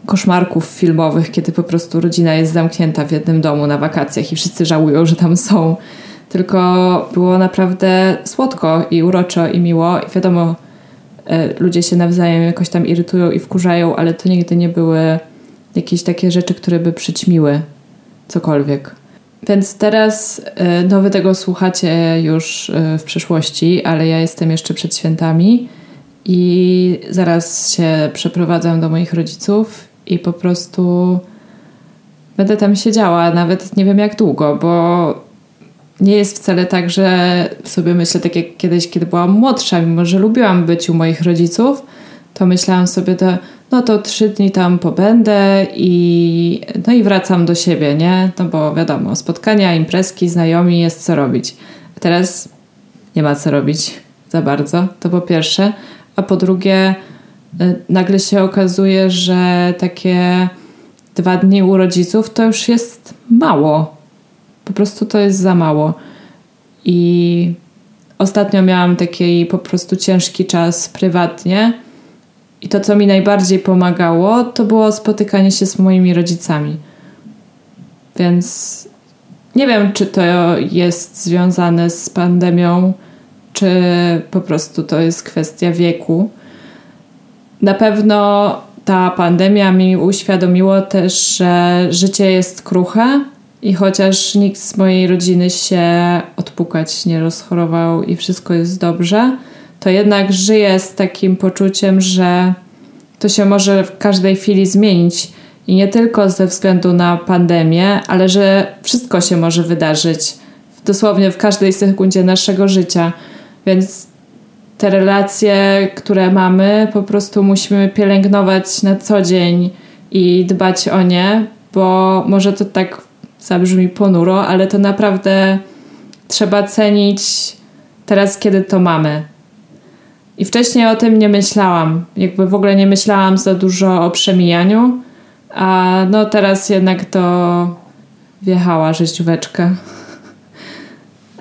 koszmarków filmowych, kiedy po prostu rodzina jest zamknięta w jednym domu na wakacjach i wszyscy żałują, że tam są. Tylko było naprawdę słodko i uroczo i miło. I wiadomo, ludzie się nawzajem jakoś tam irytują i wkurzają, ale to nigdy nie były jakieś takie rzeczy, które by przyćmiły cokolwiek. Więc teraz, e, no wy tego słuchacie już e, w przyszłości, ale ja jestem jeszcze przed świętami i zaraz się przeprowadzam do moich rodziców i po prostu będę tam siedziała, nawet nie wiem jak długo, bo nie jest wcale tak, że sobie myślę tak jak kiedyś, kiedy byłam młodsza, mimo że lubiłam być u moich rodziców, to myślałam sobie, to, no to trzy dni tam pobędę i no i wracam do siebie, nie? No bo wiadomo, spotkania, imprezki, znajomi, jest co robić. A teraz nie ma co robić za bardzo, to po pierwsze. A po drugie, y, nagle się okazuje, że takie dwa dni u rodziców to już jest mało. Po prostu to jest za mało. I ostatnio miałam taki po prostu ciężki czas prywatnie. I to, co mi najbardziej pomagało, to było spotykanie się z moimi rodzicami. Więc nie wiem, czy to jest związane z pandemią, czy po prostu to jest kwestia wieku. Na pewno ta pandemia mi uświadomiło też, że życie jest kruche i chociaż nikt z mojej rodziny się odpukać nie rozchorował i wszystko jest dobrze, to jednak żyję z takim poczuciem, że to się może w każdej chwili zmienić. I nie tylko ze względu na pandemię, ale że wszystko się może wydarzyć dosłownie w każdej sekundzie naszego życia. Więc te relacje, które mamy, po prostu musimy pielęgnować na co dzień i dbać o nie, bo może to tak zabrzmi ponuro, ale to naprawdę trzeba cenić teraz, kiedy to mamy. I wcześniej o tym nie myślałam. Jakby w ogóle nie myślałam za dużo o przemijaniu, a no teraz jednak to wjechała życióweczka.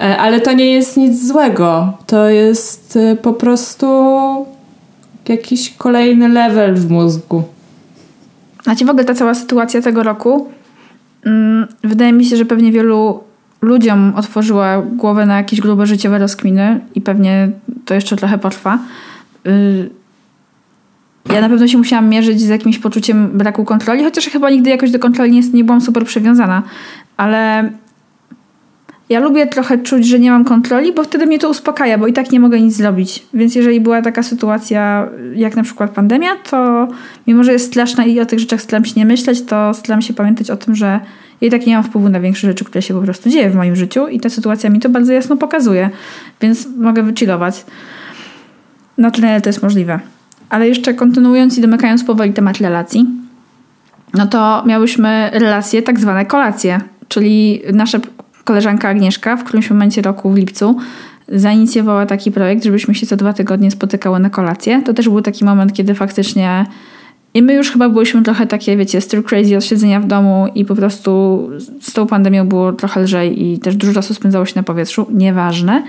E, ale to nie jest nic złego. To jest e, po prostu jakiś kolejny level w mózgu. Znaczy w ogóle ta cała sytuacja tego roku wydaje mi się, że pewnie wielu ludziom otworzyła głowę na jakieś grube życiowe rozkminy i pewnie to jeszcze trochę potrwa. Y, ja na pewno się musiałam mierzyć z jakimś poczuciem braku kontroli, chociaż chyba nigdy jakoś do kontroli nie, nie byłam super przywiązana, ale ja lubię trochę czuć, że nie mam kontroli, bo wtedy mnie to uspokaja, bo i tak nie mogę nic zrobić. Więc jeżeli była taka sytuacja, jak na przykład pandemia, to mimo, że jest straszna i o tych rzeczach staram się nie myśleć, to staram się pamiętać o tym, że i tak nie mam wpływu na większe rzeczy, które się po prostu dzieje w moim życiu i ta sytuacja mi to bardzo jasno pokazuje. Więc mogę wychillować. Na tyle, to jest możliwe. Ale jeszcze kontynuując i domykając powoli temat relacji, no to miałyśmy relacje, tak zwane kolacje, czyli nasza koleżanka Agnieszka w którymś momencie roku w lipcu zainicjowała taki projekt, żebyśmy się co dwa tygodnie spotykały na kolację. To też był taki moment, kiedy faktycznie i my już chyba byliśmy trochę takie, wiecie, still crazy od siedzenia w domu i po prostu z tą pandemią było trochę lżej i też dużo czasu spędzało się na powietrzu. Nieważne.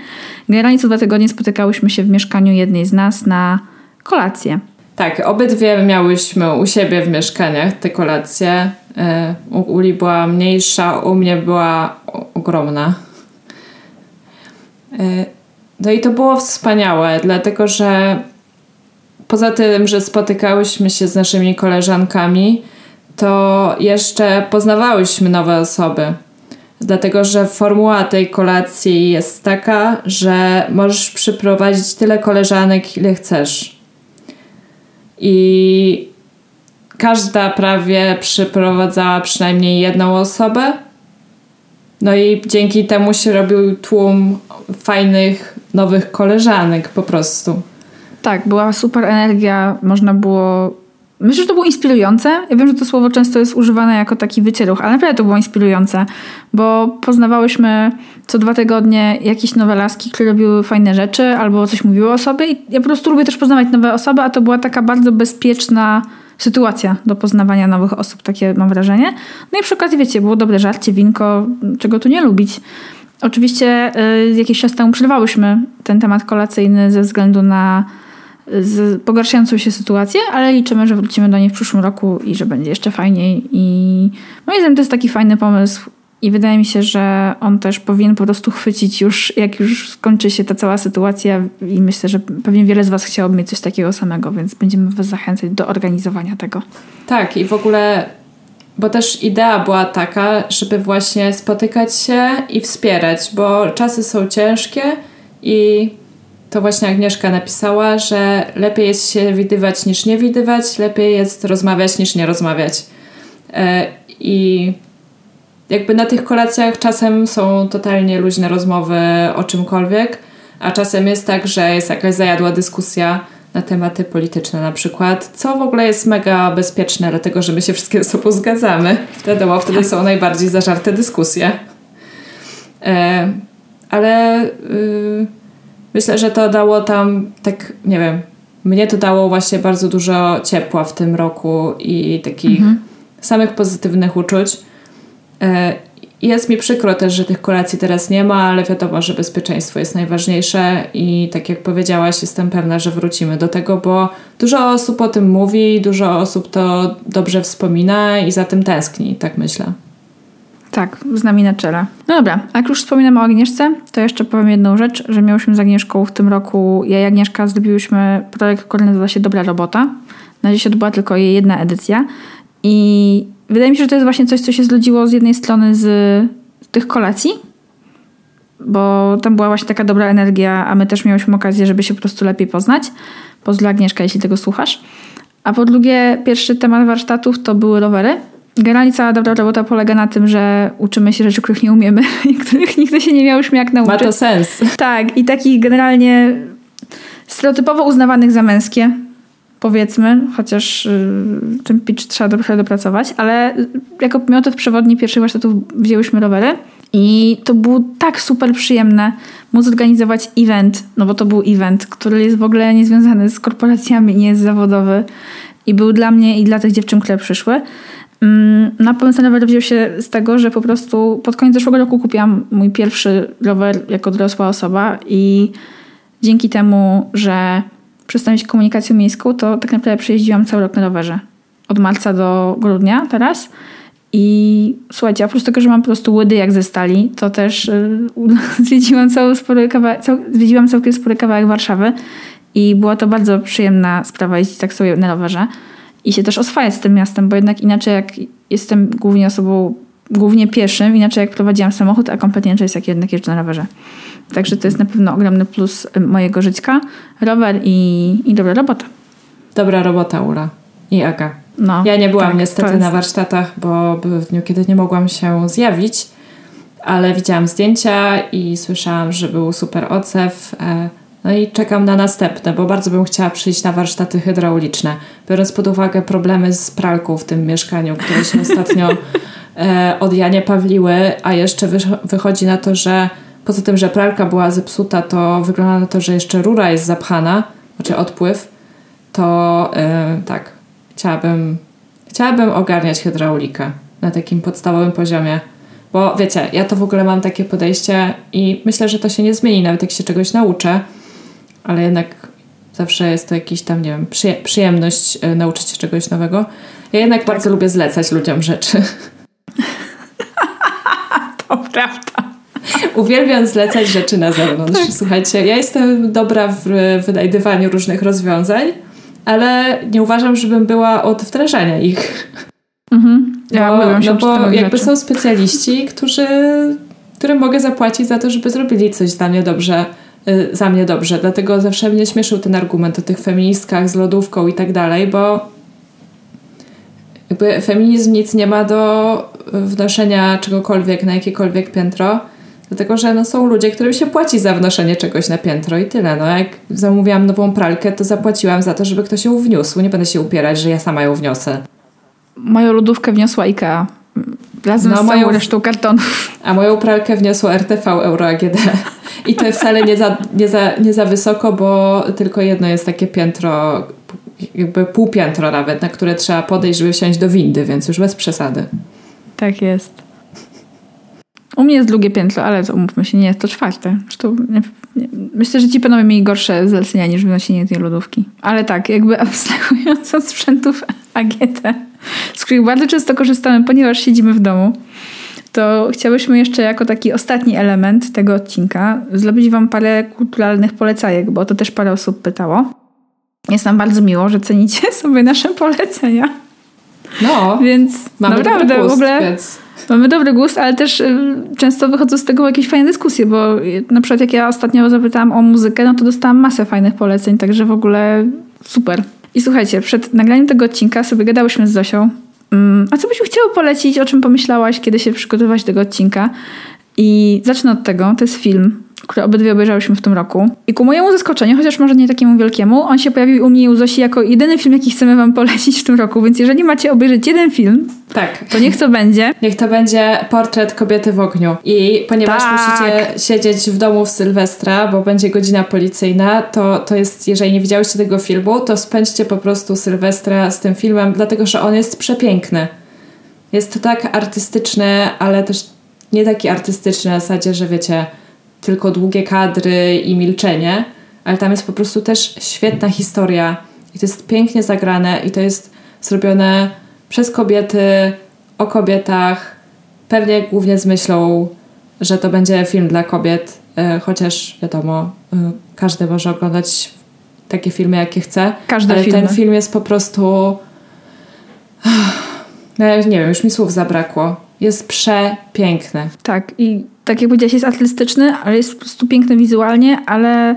Generalnie co dwa tygodnie spotykałyśmy się w mieszkaniu jednej z nas na kolację. Tak, obydwie miałyśmy u siebie w mieszkaniach te kolacje. E, u Uli była mniejsza, u mnie była ogromna. E, no i to było wspaniałe, dlatego że poza tym, że spotykałyśmy się z naszymi koleżankami, to jeszcze poznawałyśmy nowe osoby. Dlatego, że formuła tej kolacji jest taka, że możesz przyprowadzić tyle koleżanek, ile chcesz. I każda prawie przyprowadzała przynajmniej jedną osobę. No i dzięki temu się robił tłum fajnych, nowych koleżanek po prostu. Tak, była super energia, można było. Myślę, że to było inspirujące. Ja wiem, że to słowo często jest używane jako taki wycieruch, ale naprawdę to było inspirujące, bo poznawałyśmy co dwa tygodnie jakieś nowe laski, które robiły fajne rzeczy albo coś mówiły o sobie. I ja po prostu lubię też poznawać nowe osoby, a to była taka bardzo bezpieczna sytuacja do poznawania nowych osób, takie mam wrażenie. No i przy okazji, wiecie, było dobre żarcie, winko, czego tu nie lubić. Oczywiście y, jakiś czas temu przerwałyśmy ten temat kolacyjny ze względu na z pogarszającą się sytuację, ale liczymy, że wrócimy do niej w przyszłym roku i że będzie jeszcze fajniej. I moim zdaniem to jest taki fajny pomysł, I wydaje mi się, że on też powinien po prostu chwycić już, jak już skończy się ta cała sytuacja i myślę, że pewnie wiele z Was chciałoby mieć coś takiego samego, więc będziemy Was zachęcać do organizowania tego. Tak i w ogóle, bo też idea była taka, żeby właśnie spotykać się i wspierać, bo czasy są ciężkie i to właśnie Agnieszka napisała, że lepiej jest się widywać niż nie widywać, lepiej jest rozmawiać niż nie rozmawiać. E, I jakby na tych kolacjach czasem są totalnie luźne rozmowy o czymkolwiek, a czasem jest tak, że jest jakaś zajadła dyskusja na tematy polityczne na przykład, co w ogóle jest mega bezpieczne, dlatego że my się wszystkie ze sobą zgadzamy. Wtedy, bo wtedy są najbardziej zażarte dyskusje. E, ale y, myślę, że to dało tam tak, nie wiem, mnie to dało właśnie bardzo dużo ciepła w tym roku i takich mhm. samych pozytywnych uczuć. E, jest mi przykro też, że tych kolacji teraz nie ma, ale wiadomo, że bezpieczeństwo jest najważniejsze i tak jak powiedziałaś, jestem pewna, że wrócimy do tego, bo dużo osób o tym mówi, dużo osób to dobrze wspomina i za tym tęskni, tak myślę. Tak, z nami na czele. No dobra, jak już wspominamy o Agnieszce, to jeszcze powiem jedną rzecz, że miałyśmy z Agnieszką w tym roku, ja i Agnieszka zrobiłyśmy projekt, który nazywa się Dobra Robota. Na się odbyła tylko jej jedna edycja i wydaje mi się, że to jest właśnie coś, co się zludziło z jednej strony z, tych kolacji, bo tam była właśnie taka dobra energia, a my też miałyśmy okazję, żeby się po prostu lepiej poznać. Pozdro Agnieszka, jeśli tego słuchasz. A po drugie, pierwszy temat warsztatów to były rowery. Generalnie cała dobra robota polega na tym, że uczymy się rzeczy, których nie umiemy [LAUGHS] i których nigdy się nie miałyśmy jak nauczyć. Ma to sens. Tak, i takich generalnie stereotypowo uznawanych za męskie, powiedzmy, chociaż yy, ten pitch trzeba trochę dopracować, ale jako miotyw przewodni pierwszych warsztatów wzięłyśmy rowery i to było tak super przyjemne móc zorganizować event, no bo to był event, który jest w ogóle niezwiązany z korporacjami, nie jest zawodowy i był dla mnie i dla tych dziewczyn, które przyszły. Mm, na pomysł na rower wziął się z tego, że po prostu pod koniec zeszłego roku kupiłam mój pierwszy rower jako dorosła osoba i dzięki temu, że przestałam mieć komunikację miejską, to tak naprawdę przejeździłam cały rok na rowerze. Od marca do grudnia teraz. I słuchajcie, oprócz tego, że mam po prostu łydy jak ze stali, to też yy, [LAUGHS] zwiedziłam, cały spory kawałek, cał, zwiedziłam całkiem spory kawałek Warszawy i była to bardzo przyjemna sprawa jeździć tak sobie na rowerze i się też oswajać z tym miastem, bo jednak inaczej jak jestem głównie osobą, głównie pieszym, inaczej jak prowadziłam samochód, a kompletnie jest jak jednak jeżdżę na rowerze. Także to jest na pewno ogromny plus mojego żyćka. Rower i, i dobra robota. Dobra robota, Ula. I Aga. No, ja nie byłam tak, niestety jest... na warsztatach, bo w dniu, kiedy nie mogłam się zjawić, ale widziałam zdjęcia i słyszałam, że był super odzew. E, no i czekam na następne, bo bardzo bym chciała przyjść na warsztaty hydrauliczne. Biorąc pod uwagę problemy z pralką w tym mieszkaniu, które się [LAUGHS] ostatnio e, od Janie Pawliły, a jeszcze wychodzi na to, że poza tym, że pralka była zepsuta, to wygląda na to, że jeszcze rura jest zapchana, znaczy odpływ, to e, tak, chciałabym, chciałabym ogarniać hydraulikę na takim podstawowym poziomie. Bo wiecie, ja to w ogóle mam takie podejście i myślę, że to się nie zmieni, nawet jak się czegoś nauczę ale jednak zawsze jest to jakiś tam, nie wiem, przyjemność e, nauczyć się czegoś nowego. Ja jednak tak. bardzo lubię zlecać ludziom rzeczy. [LAUGHS] to prawda. Uwielbiam zlecać rzeczy na zewnątrz. Tak. Słuchajcie, ja jestem dobra w wynajdywaniu różnych rozwiązań, ale nie uważam, żebym była od wdrażania ich. Mhm. Ja bo, no bo jakby rzeczy. są specjaliści, którzy, którym mogę zapłacić za to, żeby zrobili coś dla mnie dobrze Y, za mnie dobrze. Dlatego zawsze mnie śmieszył ten argument o tych feministkach z lodówką i tak dalej, bo jakby feminizm nic nie ma do wnoszenia czegokolwiek na jakiekolwiek piętro, dlatego że no, są ludzie, którym się płaci za wnoszenie czegoś na piętro i tyle. No, jak zamówiłam nową pralkę, to zapłaciłam za to, żeby ktoś ją wniósł. Nie będę się upierać, że ja sama ją wniosę. Moją lodówkę wniosła IKEA. Razem no, z moją resztą kartonów. A moją pralkę wniosło RTV Euro AGD. I to wcale nie za, nie, za, nie za wysoko, bo tylko jedno jest takie piętro, jakby pół piętro nawet, na które trzeba podejść, żeby wsiąść do windy, więc już bez przesady. Tak jest. U mnie jest drugie piętro, ale to umówmy się, nie jest to czwarte. Zresztą nie, nie, myślę, że ci panowie mieli gorsze zlecenia niż wynoszenie tej lodówki. Ale tak, jakby abstrahując od sprzętów AGT, z których bardzo często korzystamy, ponieważ siedzimy w domu, to chciałyśmy jeszcze jako taki ostatni element tego odcinka zrobić Wam parę kulturalnych polecajek, bo to też parę osób pytało. Jest nam bardzo miło, że cenicie [LAUGHS] sobie nasze polecenia. No, Więc mamy naprawdę dobry gust, w ogóle więc... mamy dobry gust, ale też y, często wychodzą z tego jakieś fajne dyskusje, bo y, na przykład jak ja ostatnio zapytałam o muzykę, no to dostałam masę fajnych poleceń, także w ogóle super. I słuchajcie, przed nagraniem tego odcinka sobie gadałyśmy z Zosią, mm, a co byś chciała polecić, o czym pomyślałaś, kiedy się przygotowywałaś do tego odcinka? I zacznę od tego, to jest film, który obydwie obejrzałyśmy w tym roku. I ku mojemu zaskoczeniu, chociaż może nie takiemu wielkiemu, on się pojawił u mnie i u Zosi jako jedyny film, jaki chcemy wam polecić w tym roku. Więc jeżeli macie obejrzeć jeden film, Tak. to niech to będzie. Niech to będzie portret kobiety w ogniu. I ponieważ Tak. musicie siedzieć w domu w Sylwestra, bo będzie godzina policyjna, to, to jest, jeżeli nie widziałyście tego filmu, to spędźcie po prostu Sylwestra z tym filmem, dlatego że on jest przepiękny. Jest to tak artystyczny, ale też nie taki artystyczny na zasadzie, że wiecie, tylko długie kadry i milczenie, ale tam jest po prostu też świetna historia i to jest pięknie zagrane i to jest zrobione przez kobiety, o kobietach, pewnie głównie z myślą, że to będzie film dla kobiet, e, chociaż wiadomo, e, każdy może oglądać takie filmy, jakie chce, Każde ale filmy. ten film jest po prostu no, ja nie wiem, już mi słów zabrakło. Jest przepiękny. Tak, i tak jak powiedziałaś, jest artystyczny, ale jest po prostu piękny wizualnie, ale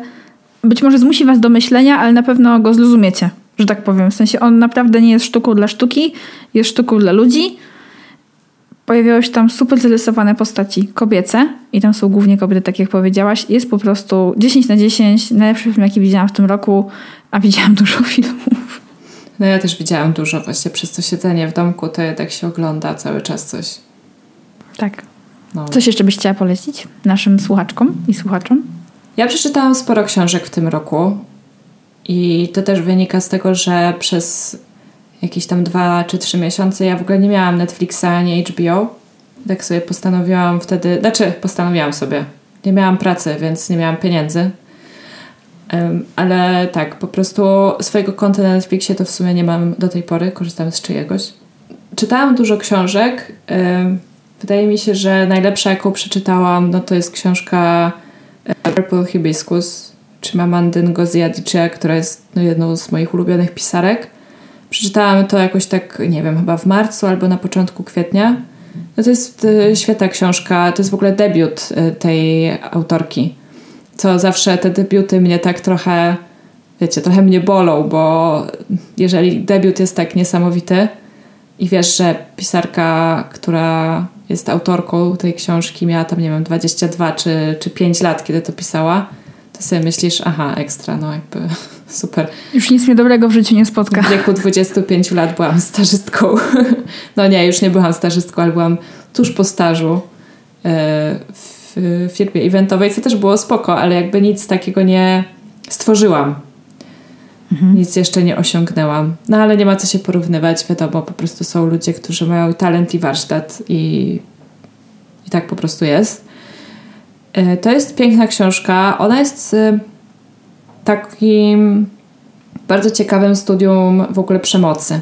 być może zmusi was do myślenia, ale na pewno go zrozumiecie, że tak powiem. W sensie on naprawdę nie jest sztuką dla sztuki, jest sztuką dla ludzi. Pojawiały się tam super zarysowane postaci kobiece i tam są głównie kobiety, tak jak powiedziałaś. Jest po prostu 10 na 10, najlepszy film, jaki widziałam w tym roku, a widziałam [LAUGHS] dużo filmów. No ja też widziałam dużo właśnie przez to siedzenie w domku, to jednak się ogląda cały czas coś. Tak. No. Coś jeszcze byś chciała polecić naszym słuchaczkom i słuchaczom? Ja przeczytałam sporo książek w tym roku i to też wynika z tego, że przez jakieś tam dwa czy trzy miesiące ja w ogóle nie miałam Netflixa ani HBO. Tak sobie postanowiłam wtedy, znaczy postanowiłam sobie. Nie miałam pracy, więc nie miałam pieniędzy. Em, ale tak, po prostu swojego konta na Netflixie to w sumie nie mam do tej pory, korzystam z czyjegoś. Czytałam dużo książek. em, Wydaje mi się, że najlepsza, jaką przeczytałam, no to jest książka Purple Hibiscus, czy Mamandy Ngozi która jest no, jedną z moich ulubionych pisarek. Przeczytałam to jakoś tak, nie wiem, chyba w marcu albo na początku kwietnia. No to jest y, świetna książka, to jest w ogóle debiut y, tej autorki. Co zawsze te debiuty mnie tak trochę, wiecie, trochę mnie bolą, bo jeżeli debiut jest tak niesamowity i wiesz, że pisarka, która jest autorką tej książki, miała tam, nie wiem, 22 czy, czy 5 lat, kiedy to pisała, to sobie myślisz, aha, ekstra, no jakby [LAUGHS] super. Już nic mnie dobrego w życiu nie spotka. W wieku 25 lat byłam stażystką. [LAUGHS] No nie, już nie byłam stażystką, ale byłam tuż po stażu e, w firmie eventowej, co też było spoko, ale jakby nic takiego nie stworzyłam. Nic jeszcze nie osiągnęłam. No ale nie ma co się porównywać, wiadomo, po prostu są ludzie, którzy mają talent i warsztat i, i tak po prostu jest. E, To jest piękna książka. Ona jest e, takim bardzo ciekawym studium w ogóle przemocy.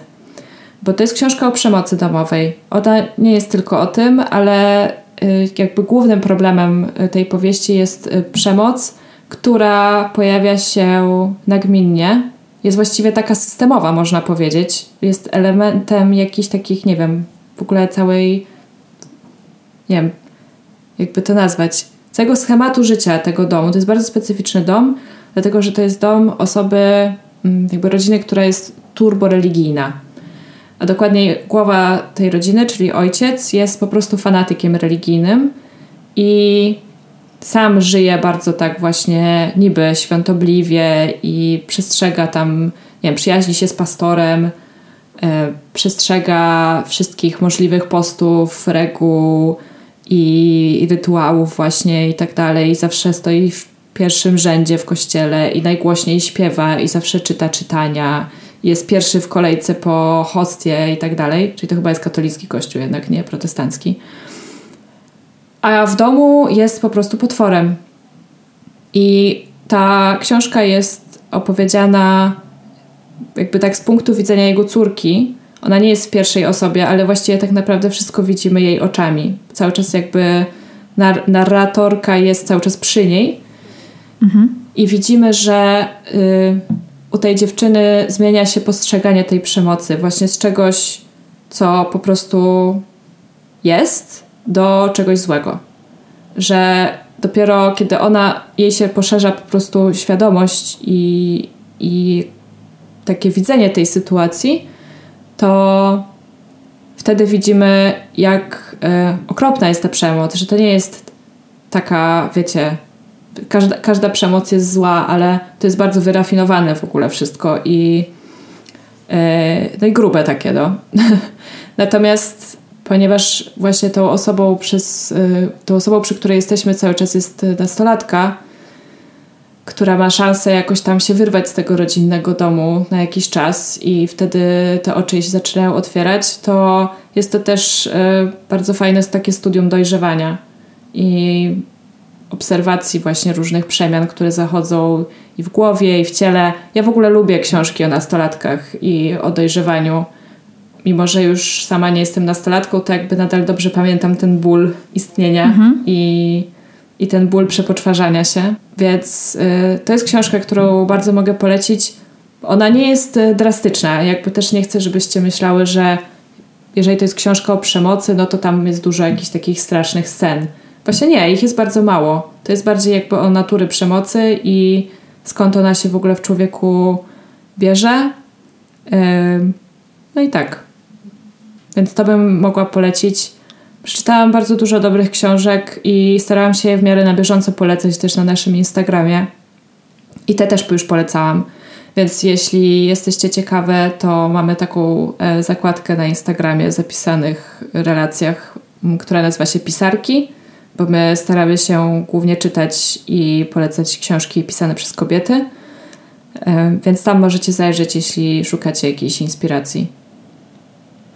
Bo to jest książka o przemocy domowej. Ona nie jest tylko o tym, ale y, jakby głównym problemem tej powieści jest przemoc, która pojawia się nagminnie. Jest właściwie taka systemowa, można powiedzieć. Jest elementem jakichś takich, nie wiem, w ogóle całej, nie wiem, jakby to nazwać, całego schematu życia tego domu. To jest bardzo specyficzny dom, dlatego że to jest dom osoby, mm, jakby rodziny, która jest turboreligijna. A dokładniej głowa tej rodziny, czyli ojciec, jest po prostu fanatykiem religijnym i sam żyje bardzo tak właśnie niby świątobliwie i przestrzega tam, nie wiem, przyjaźni się z pastorem, e, przestrzega wszystkich możliwych postów, reguł i, i rytuałów właśnie i tak dalej. I zawsze stoi w pierwszym rzędzie w kościele i najgłośniej śpiewa i zawsze czyta czytania. Jest pierwszy w kolejce po hostię i tak dalej. Czyli to chyba jest katolicki kościół jednak, nie protestancki. A w domu jest po prostu potworem. I ta książka jest opowiedziana jakby tak z punktu widzenia jego córki. ona nie jest w pierwszej osobie, ale właściwie tak naprawdę wszystko widzimy jej oczami. Cały czas jakby nar narratorka jest cały czas przy niej. Mhm. I widzimy, że y, u tej dziewczyny zmienia się postrzeganie tej przemocy, właśnie z czegoś, co po prostu jest, do czegoś złego. Że dopiero kiedy ona, jej się poszerza po prostu świadomość i, i takie widzenie tej sytuacji, to wtedy widzimy, jak y, okropna jest ta przemoc, że to nie jest taka, wiecie, każda, każda przemoc jest zła, ale to jest bardzo wyrafinowane w ogóle wszystko i yy, no i grube takie, no. [LAUGHS] Natomiast ponieważ właśnie tą osobą przez, yy, tą osobą, przy której jesteśmy cały czas jest nastolatka, która ma szansę jakoś tam się wyrwać z tego rodzinnego domu na jakiś czas i wtedy te oczy się zaczynają otwierać, to jest to też yy, bardzo fajne takie studium dojrzewania. I obserwacji właśnie różnych przemian, które zachodzą i w głowie, i w ciele. Ja w ogóle lubię książki o nastolatkach i o dojrzewaniu. Mimo, że już sama nie jestem nastolatką, to jakby nadal dobrze pamiętam ten ból istnienia mhm. i, i ten ból przepoczwarzania się. Więc y, to jest książka, którą bardzo mogę polecić. Ona nie jest y, drastyczna. Jakby też nie chcę, żebyście myślały, że jeżeli to jest książka o przemocy, no to tam jest dużo jakichś takich strasznych scen Właśnie nie, ich jest bardzo mało. To jest bardziej jakby o natury przemocy i skąd ona się w ogóle w człowieku bierze. No i tak. Więc to bym mogła polecić. Przeczytałam bardzo dużo dobrych książek i starałam się je w miarę na bieżąco polecać też na naszym Instagramie. I te też już polecałam. Więc jeśli jesteście ciekawe, to mamy taką e, zakładkę na Instagramie zapisanych relacjach, która nazywa się Pisarki bo my staramy się głównie czytać i polecać książki pisane przez kobiety, e, więc tam możecie zajrzeć, jeśli szukacie jakiejś inspiracji.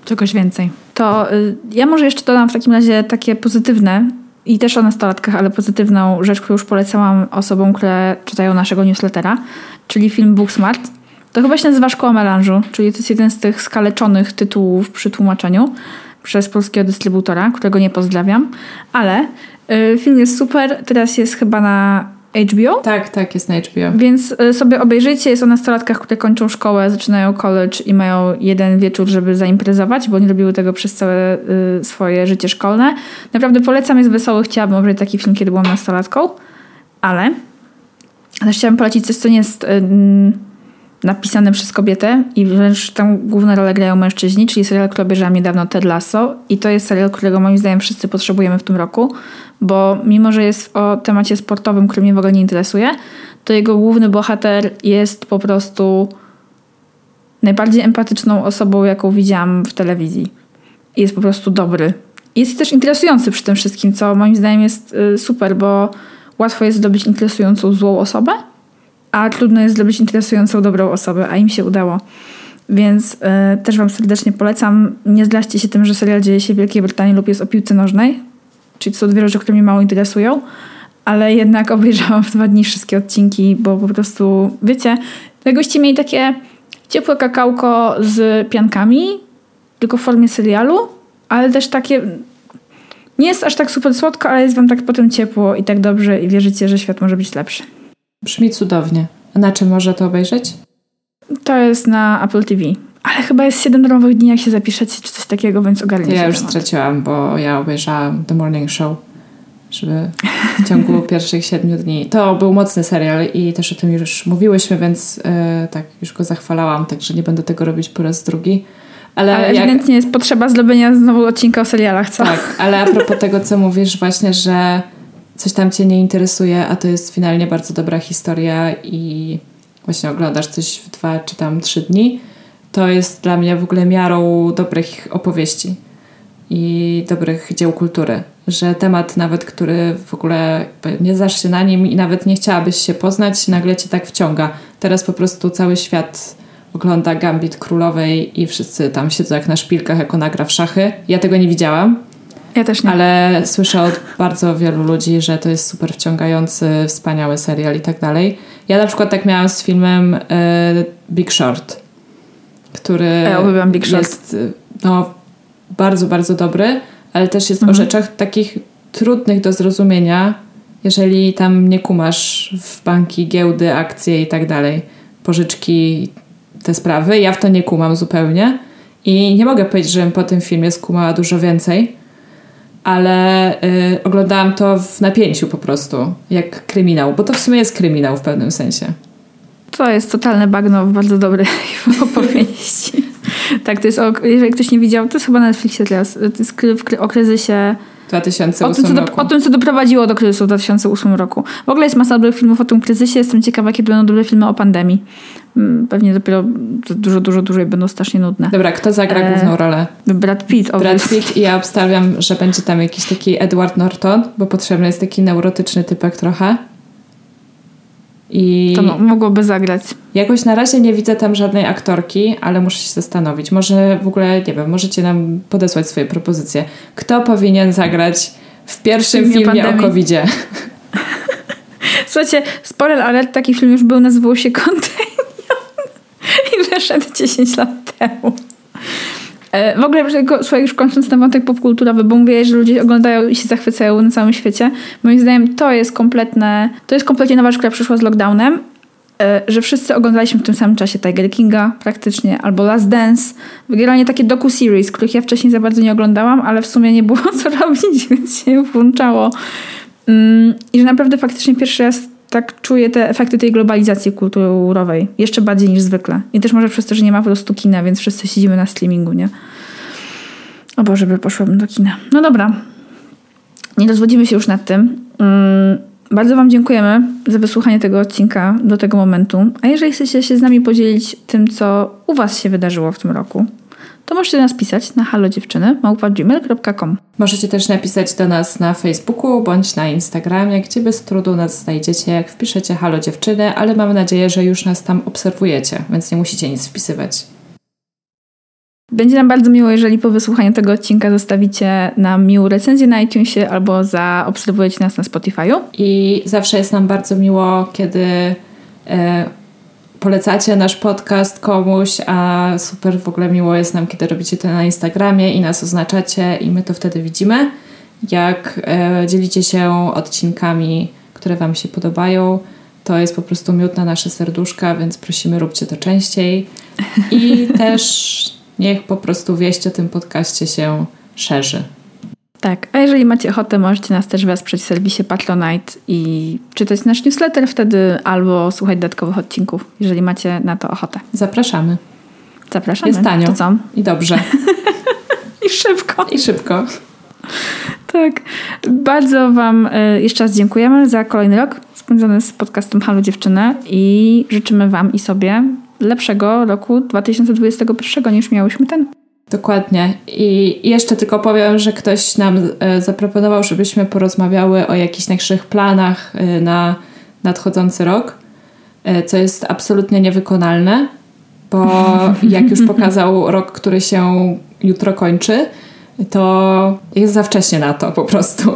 Czegoś więcej. To y, ja może jeszcze dodam w takim razie takie pozytywne i też o nastolatkach, ale pozytywną rzecz, którą już polecałam osobom, które czytają naszego newslettera, czyli film Booksmart. To chyba się nazywa Szkoła Melanżu, czyli to jest jeden z tych skaleczonych tytułów przy tłumaczeniu przez polskiego dystrybutora, którego nie pozdrawiam, ale y, film jest super. Teraz jest chyba na HBO. Tak, tak, jest na HBO. Więc y, sobie obejrzyjcie. Jest o nastolatkach, które kończą szkołę, zaczynają college i mają jeden wieczór, żeby zaimprezować, bo nie robiły tego przez całe y, swoje życie szkolne. Naprawdę polecam, jest wesoły. Chciałabym obejrzeć taki film, kiedy byłam nastolatką, ale też chciałabym polecić coś, co nie jest napisane przez kobietę i wręcz tam główne role grają mężczyźni, czyli serial, który obejrzałam niedawno Ted Lasso i to jest serial, którego moim zdaniem wszyscy potrzebujemy w tym roku, bo mimo, że jest o temacie sportowym, który mnie w ogóle nie interesuje, to jego główny bohater jest po prostu najbardziej empatyczną osobą, jaką widziałam w telewizji. Jest po prostu dobry. Jest też interesujący przy tym wszystkim, co moim zdaniem jest y, super, bo łatwo jest zdobyć interesującą złą osobę, a trudno jest zrobić interesującą, dobrą osobę, a im się udało. Więc y, też Wam serdecznie polecam. Nie zdraźcie się tym, że serial dzieje się w Wielkiej Brytanii lub jest o piłce nożnej, czyli to są dwie rzeczy, które mnie mało interesują, ale jednak obejrzałam w dwa dni wszystkie odcinki, bo po prostu, wiecie, jakbyście mieli takie ciepłe kakałko z piankami, tylko w formie serialu, ale też takie nie jest aż tak super słodko, ale jest wam tak potem ciepło i tak dobrze i wierzycie, że świat może być lepszy. Brzmi cudownie. A na czym można to obejrzeć? To jest na Apple TV. Ale chyba jest 7 darmowych dni, jak się zapiszecie, czy coś takiego, więc ogarnię Ja już temat. straciłam, bo ja obejrzałam The Morning Show, żeby w ciągu [LAUGHS] pierwszych 7 dni. To był mocny serial i też o tym już mówiłyśmy, więc yy, tak, już go zachwalałam, także nie będę tego robić po raz drugi. Ale, ale jak... ewidentnie jest potrzeba zrobienia znowu odcinka o serialach, co? Tak, ale a propos tego, co mówisz właśnie, że coś tam cię nie interesuje, a to jest finalnie bardzo dobra historia i właśnie oglądasz coś w dwa czy tam trzy dni, to jest dla mnie w ogóle miarą dobrych opowieści i dobrych dzieł kultury. Że temat nawet, który w ogóle nie znasz się na nim i nawet nie chciałabyś się poznać, nagle cię tak wciąga. Teraz po prostu cały świat ogląda Gambit Królowej i wszyscy tam siedzą jak na szpilkach, jako nagra w szachy. Ja tego nie widziałam, ja też nie. Ale słyszę od bardzo wielu ludzi, że to jest super wciągający, wspaniały serial i tak dalej. Ja na przykład tak miałam z filmem y, Big Short, który Ja uwielbiam Big Short. jest y, no, bardzo, bardzo dobry, ale też jest Mhm. o rzeczach takich trudnych do zrozumienia, jeżeli tam nie kumasz w banki, giełdy, akcje i tak dalej, pożyczki, te sprawy. Ja w to nie kumam zupełnie i nie mogę powiedzieć, żebym po tym filmie skumała dużo więcej, ale y, oglądałam to w napięciu po prostu, jak kryminał, bo to w sumie jest kryminał w pewnym sensie. To jest totalne bagno w bardzo dobrej [LAUGHS] opowieści. tak, to jest, o, jeżeli ktoś nie widział, to jest chyba na Netflixie teraz, to jest o kryzysie, 2008 o tym, co do, roku. o tym, co doprowadziło do kryzysu w 2008 roku. W ogóle jest masa dobrych filmów o tym kryzysie, jestem ciekawa, jakie będą dobre filmy o pandemii. Mm, Pewnie dopiero dużo, dużo dłużej będą strasznie nudne. Dobra, kto zagra E, główną rolę? Brad Pitt, Brad. Pitt i ja obstawiam, że będzie tam jakiś taki Edward Norton, bo potrzebny jest taki neurotyczny typek trochę. I To mo- mogłoby zagrać. jakoś na razie nie widzę tam żadnej aktorki, ale muszę się zastanowić. Może w ogóle, nie wiem, możecie nam podesłać swoje propozycje. Kto powinien zagrać w pierwszym filmie filmie pandemii? o covid [LAUGHS] Słuchajcie, spoiler alert, taki film już był, nazywał się Contagion [LAUGHS] i wyszedł 10 lat temu. E, W ogóle, słuchaj, już kończąc ten wątek popkulturowy, bo mówię, że ludzie oglądają i się zachwycają na całym świecie. Moim zdaniem to jest kompletne, to jest kompletnie nowa rzecz, która przyszła z lockdownem, e, że wszyscy oglądaliśmy w tym samym czasie Tiger Kinga praktycznie, albo Last Dance. Generalnie takie docu-series, których ja wcześniej za bardzo nie oglądałam, ale w sumie nie było [LAUGHS] co robić, więc się włączało. Mm, I że naprawdę faktycznie pierwszy raz tak czuję te efekty tej globalizacji kulturowej. Jeszcze bardziej niż zwykle. I też może przez to, że nie ma po prostu kina, więc wszyscy siedzimy na streamingu, nie? O Boże, by poszłabym do kina. No dobra. Nie rozwodzimy się już nad tym. Mm, bardzo Wam dziękujemy za wysłuchanie tego odcinka do tego momentu. A jeżeli chcecie się z nami podzielić tym, co u Was się wydarzyło w tym roku, to możecie nas pisać na halodziewczyny.gmail.com Możecie też napisać do nas na Facebooku bądź na Instagramie, gdzie bez trudu nas znajdziecie, jak wpiszecie Halo Dziewczyny, ale mam nadzieję, że już nas tam obserwujecie, więc nie musicie nic wpisywać. Będzie nam bardzo miło, jeżeli po wysłuchaniu tego odcinka zostawicie nam miłą recenzję na iTunesie albo zaobserwujecie nas na Spotify'u. I zawsze jest nam bardzo miło, kiedy e, polecacie nasz podcast komuś, a super w ogóle miło jest nam, kiedy robicie to na Instagramie i nas oznaczacie i my to wtedy widzimy, jak e, dzielicie się odcinkami, które Wam się podobają. To jest po prostu miód na nasze serduszka, więc prosimy, róbcie to częściej. I [LAUGHS] też niech po prostu wieść o tym podcaście się szerzy. Tak, a jeżeli macie ochotę, możecie nas też wesprzeć w serwisie Patronite i czytać nasz newsletter wtedy albo słuchać dodatkowych odcinków, jeżeli macie na to ochotę. Zapraszamy. Zapraszamy. Jest tanio. To co? I dobrze. [LAUGHS] I szybko. I szybko. Tak. Bardzo Wam y, jeszcze raz dziękujemy za kolejny rok spędzony z podcastem Halo Dziewczyny i życzymy Wam i sobie lepszego roku 2021 niż miałyśmy ten. Dokładnie. I jeszcze tylko powiem, że ktoś nam e, zaproponował, żebyśmy porozmawiały o jakichś naszych planach e, na nadchodzący rok, e, co jest absolutnie niewykonalne, bo [LAUGHS] jak już pokazał rok, który się jutro kończy, to jest za wcześnie na to po prostu.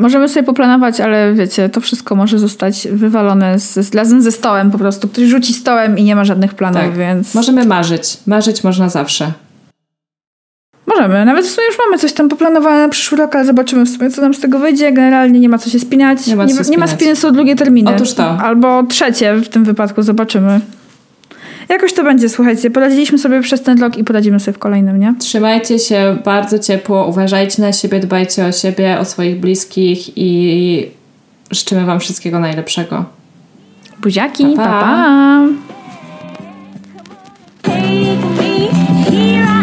Możemy sobie poplanować, ale wiecie, to wszystko może zostać wywalone z, razem ze stołem po prostu. Ktoś rzuci stołem i nie ma żadnych planów, Tak. więc... Możemy marzyć. Marzyć można zawsze. Możemy. Nawet w sumie już mamy coś tam poplanowane na przyszły rok, ale zobaczymy w sumie, co nam z tego wyjdzie. Generalnie nie ma co się spinać. Nie ma co się nie ma spinać. są drugie terminy. Otóż to. Albo trzecie w tym wypadku, zobaczymy. Jakoś to będzie, słuchajcie. Poradziliśmy sobie przez ten rok i poradzimy sobie w kolejnym, nie? Trzymajcie się bardzo ciepło, uważajcie na siebie, dbajcie o siebie, o swoich bliskich i życzymy Wam wszystkiego najlepszego. Buziaki, Pa, pa pa. pa!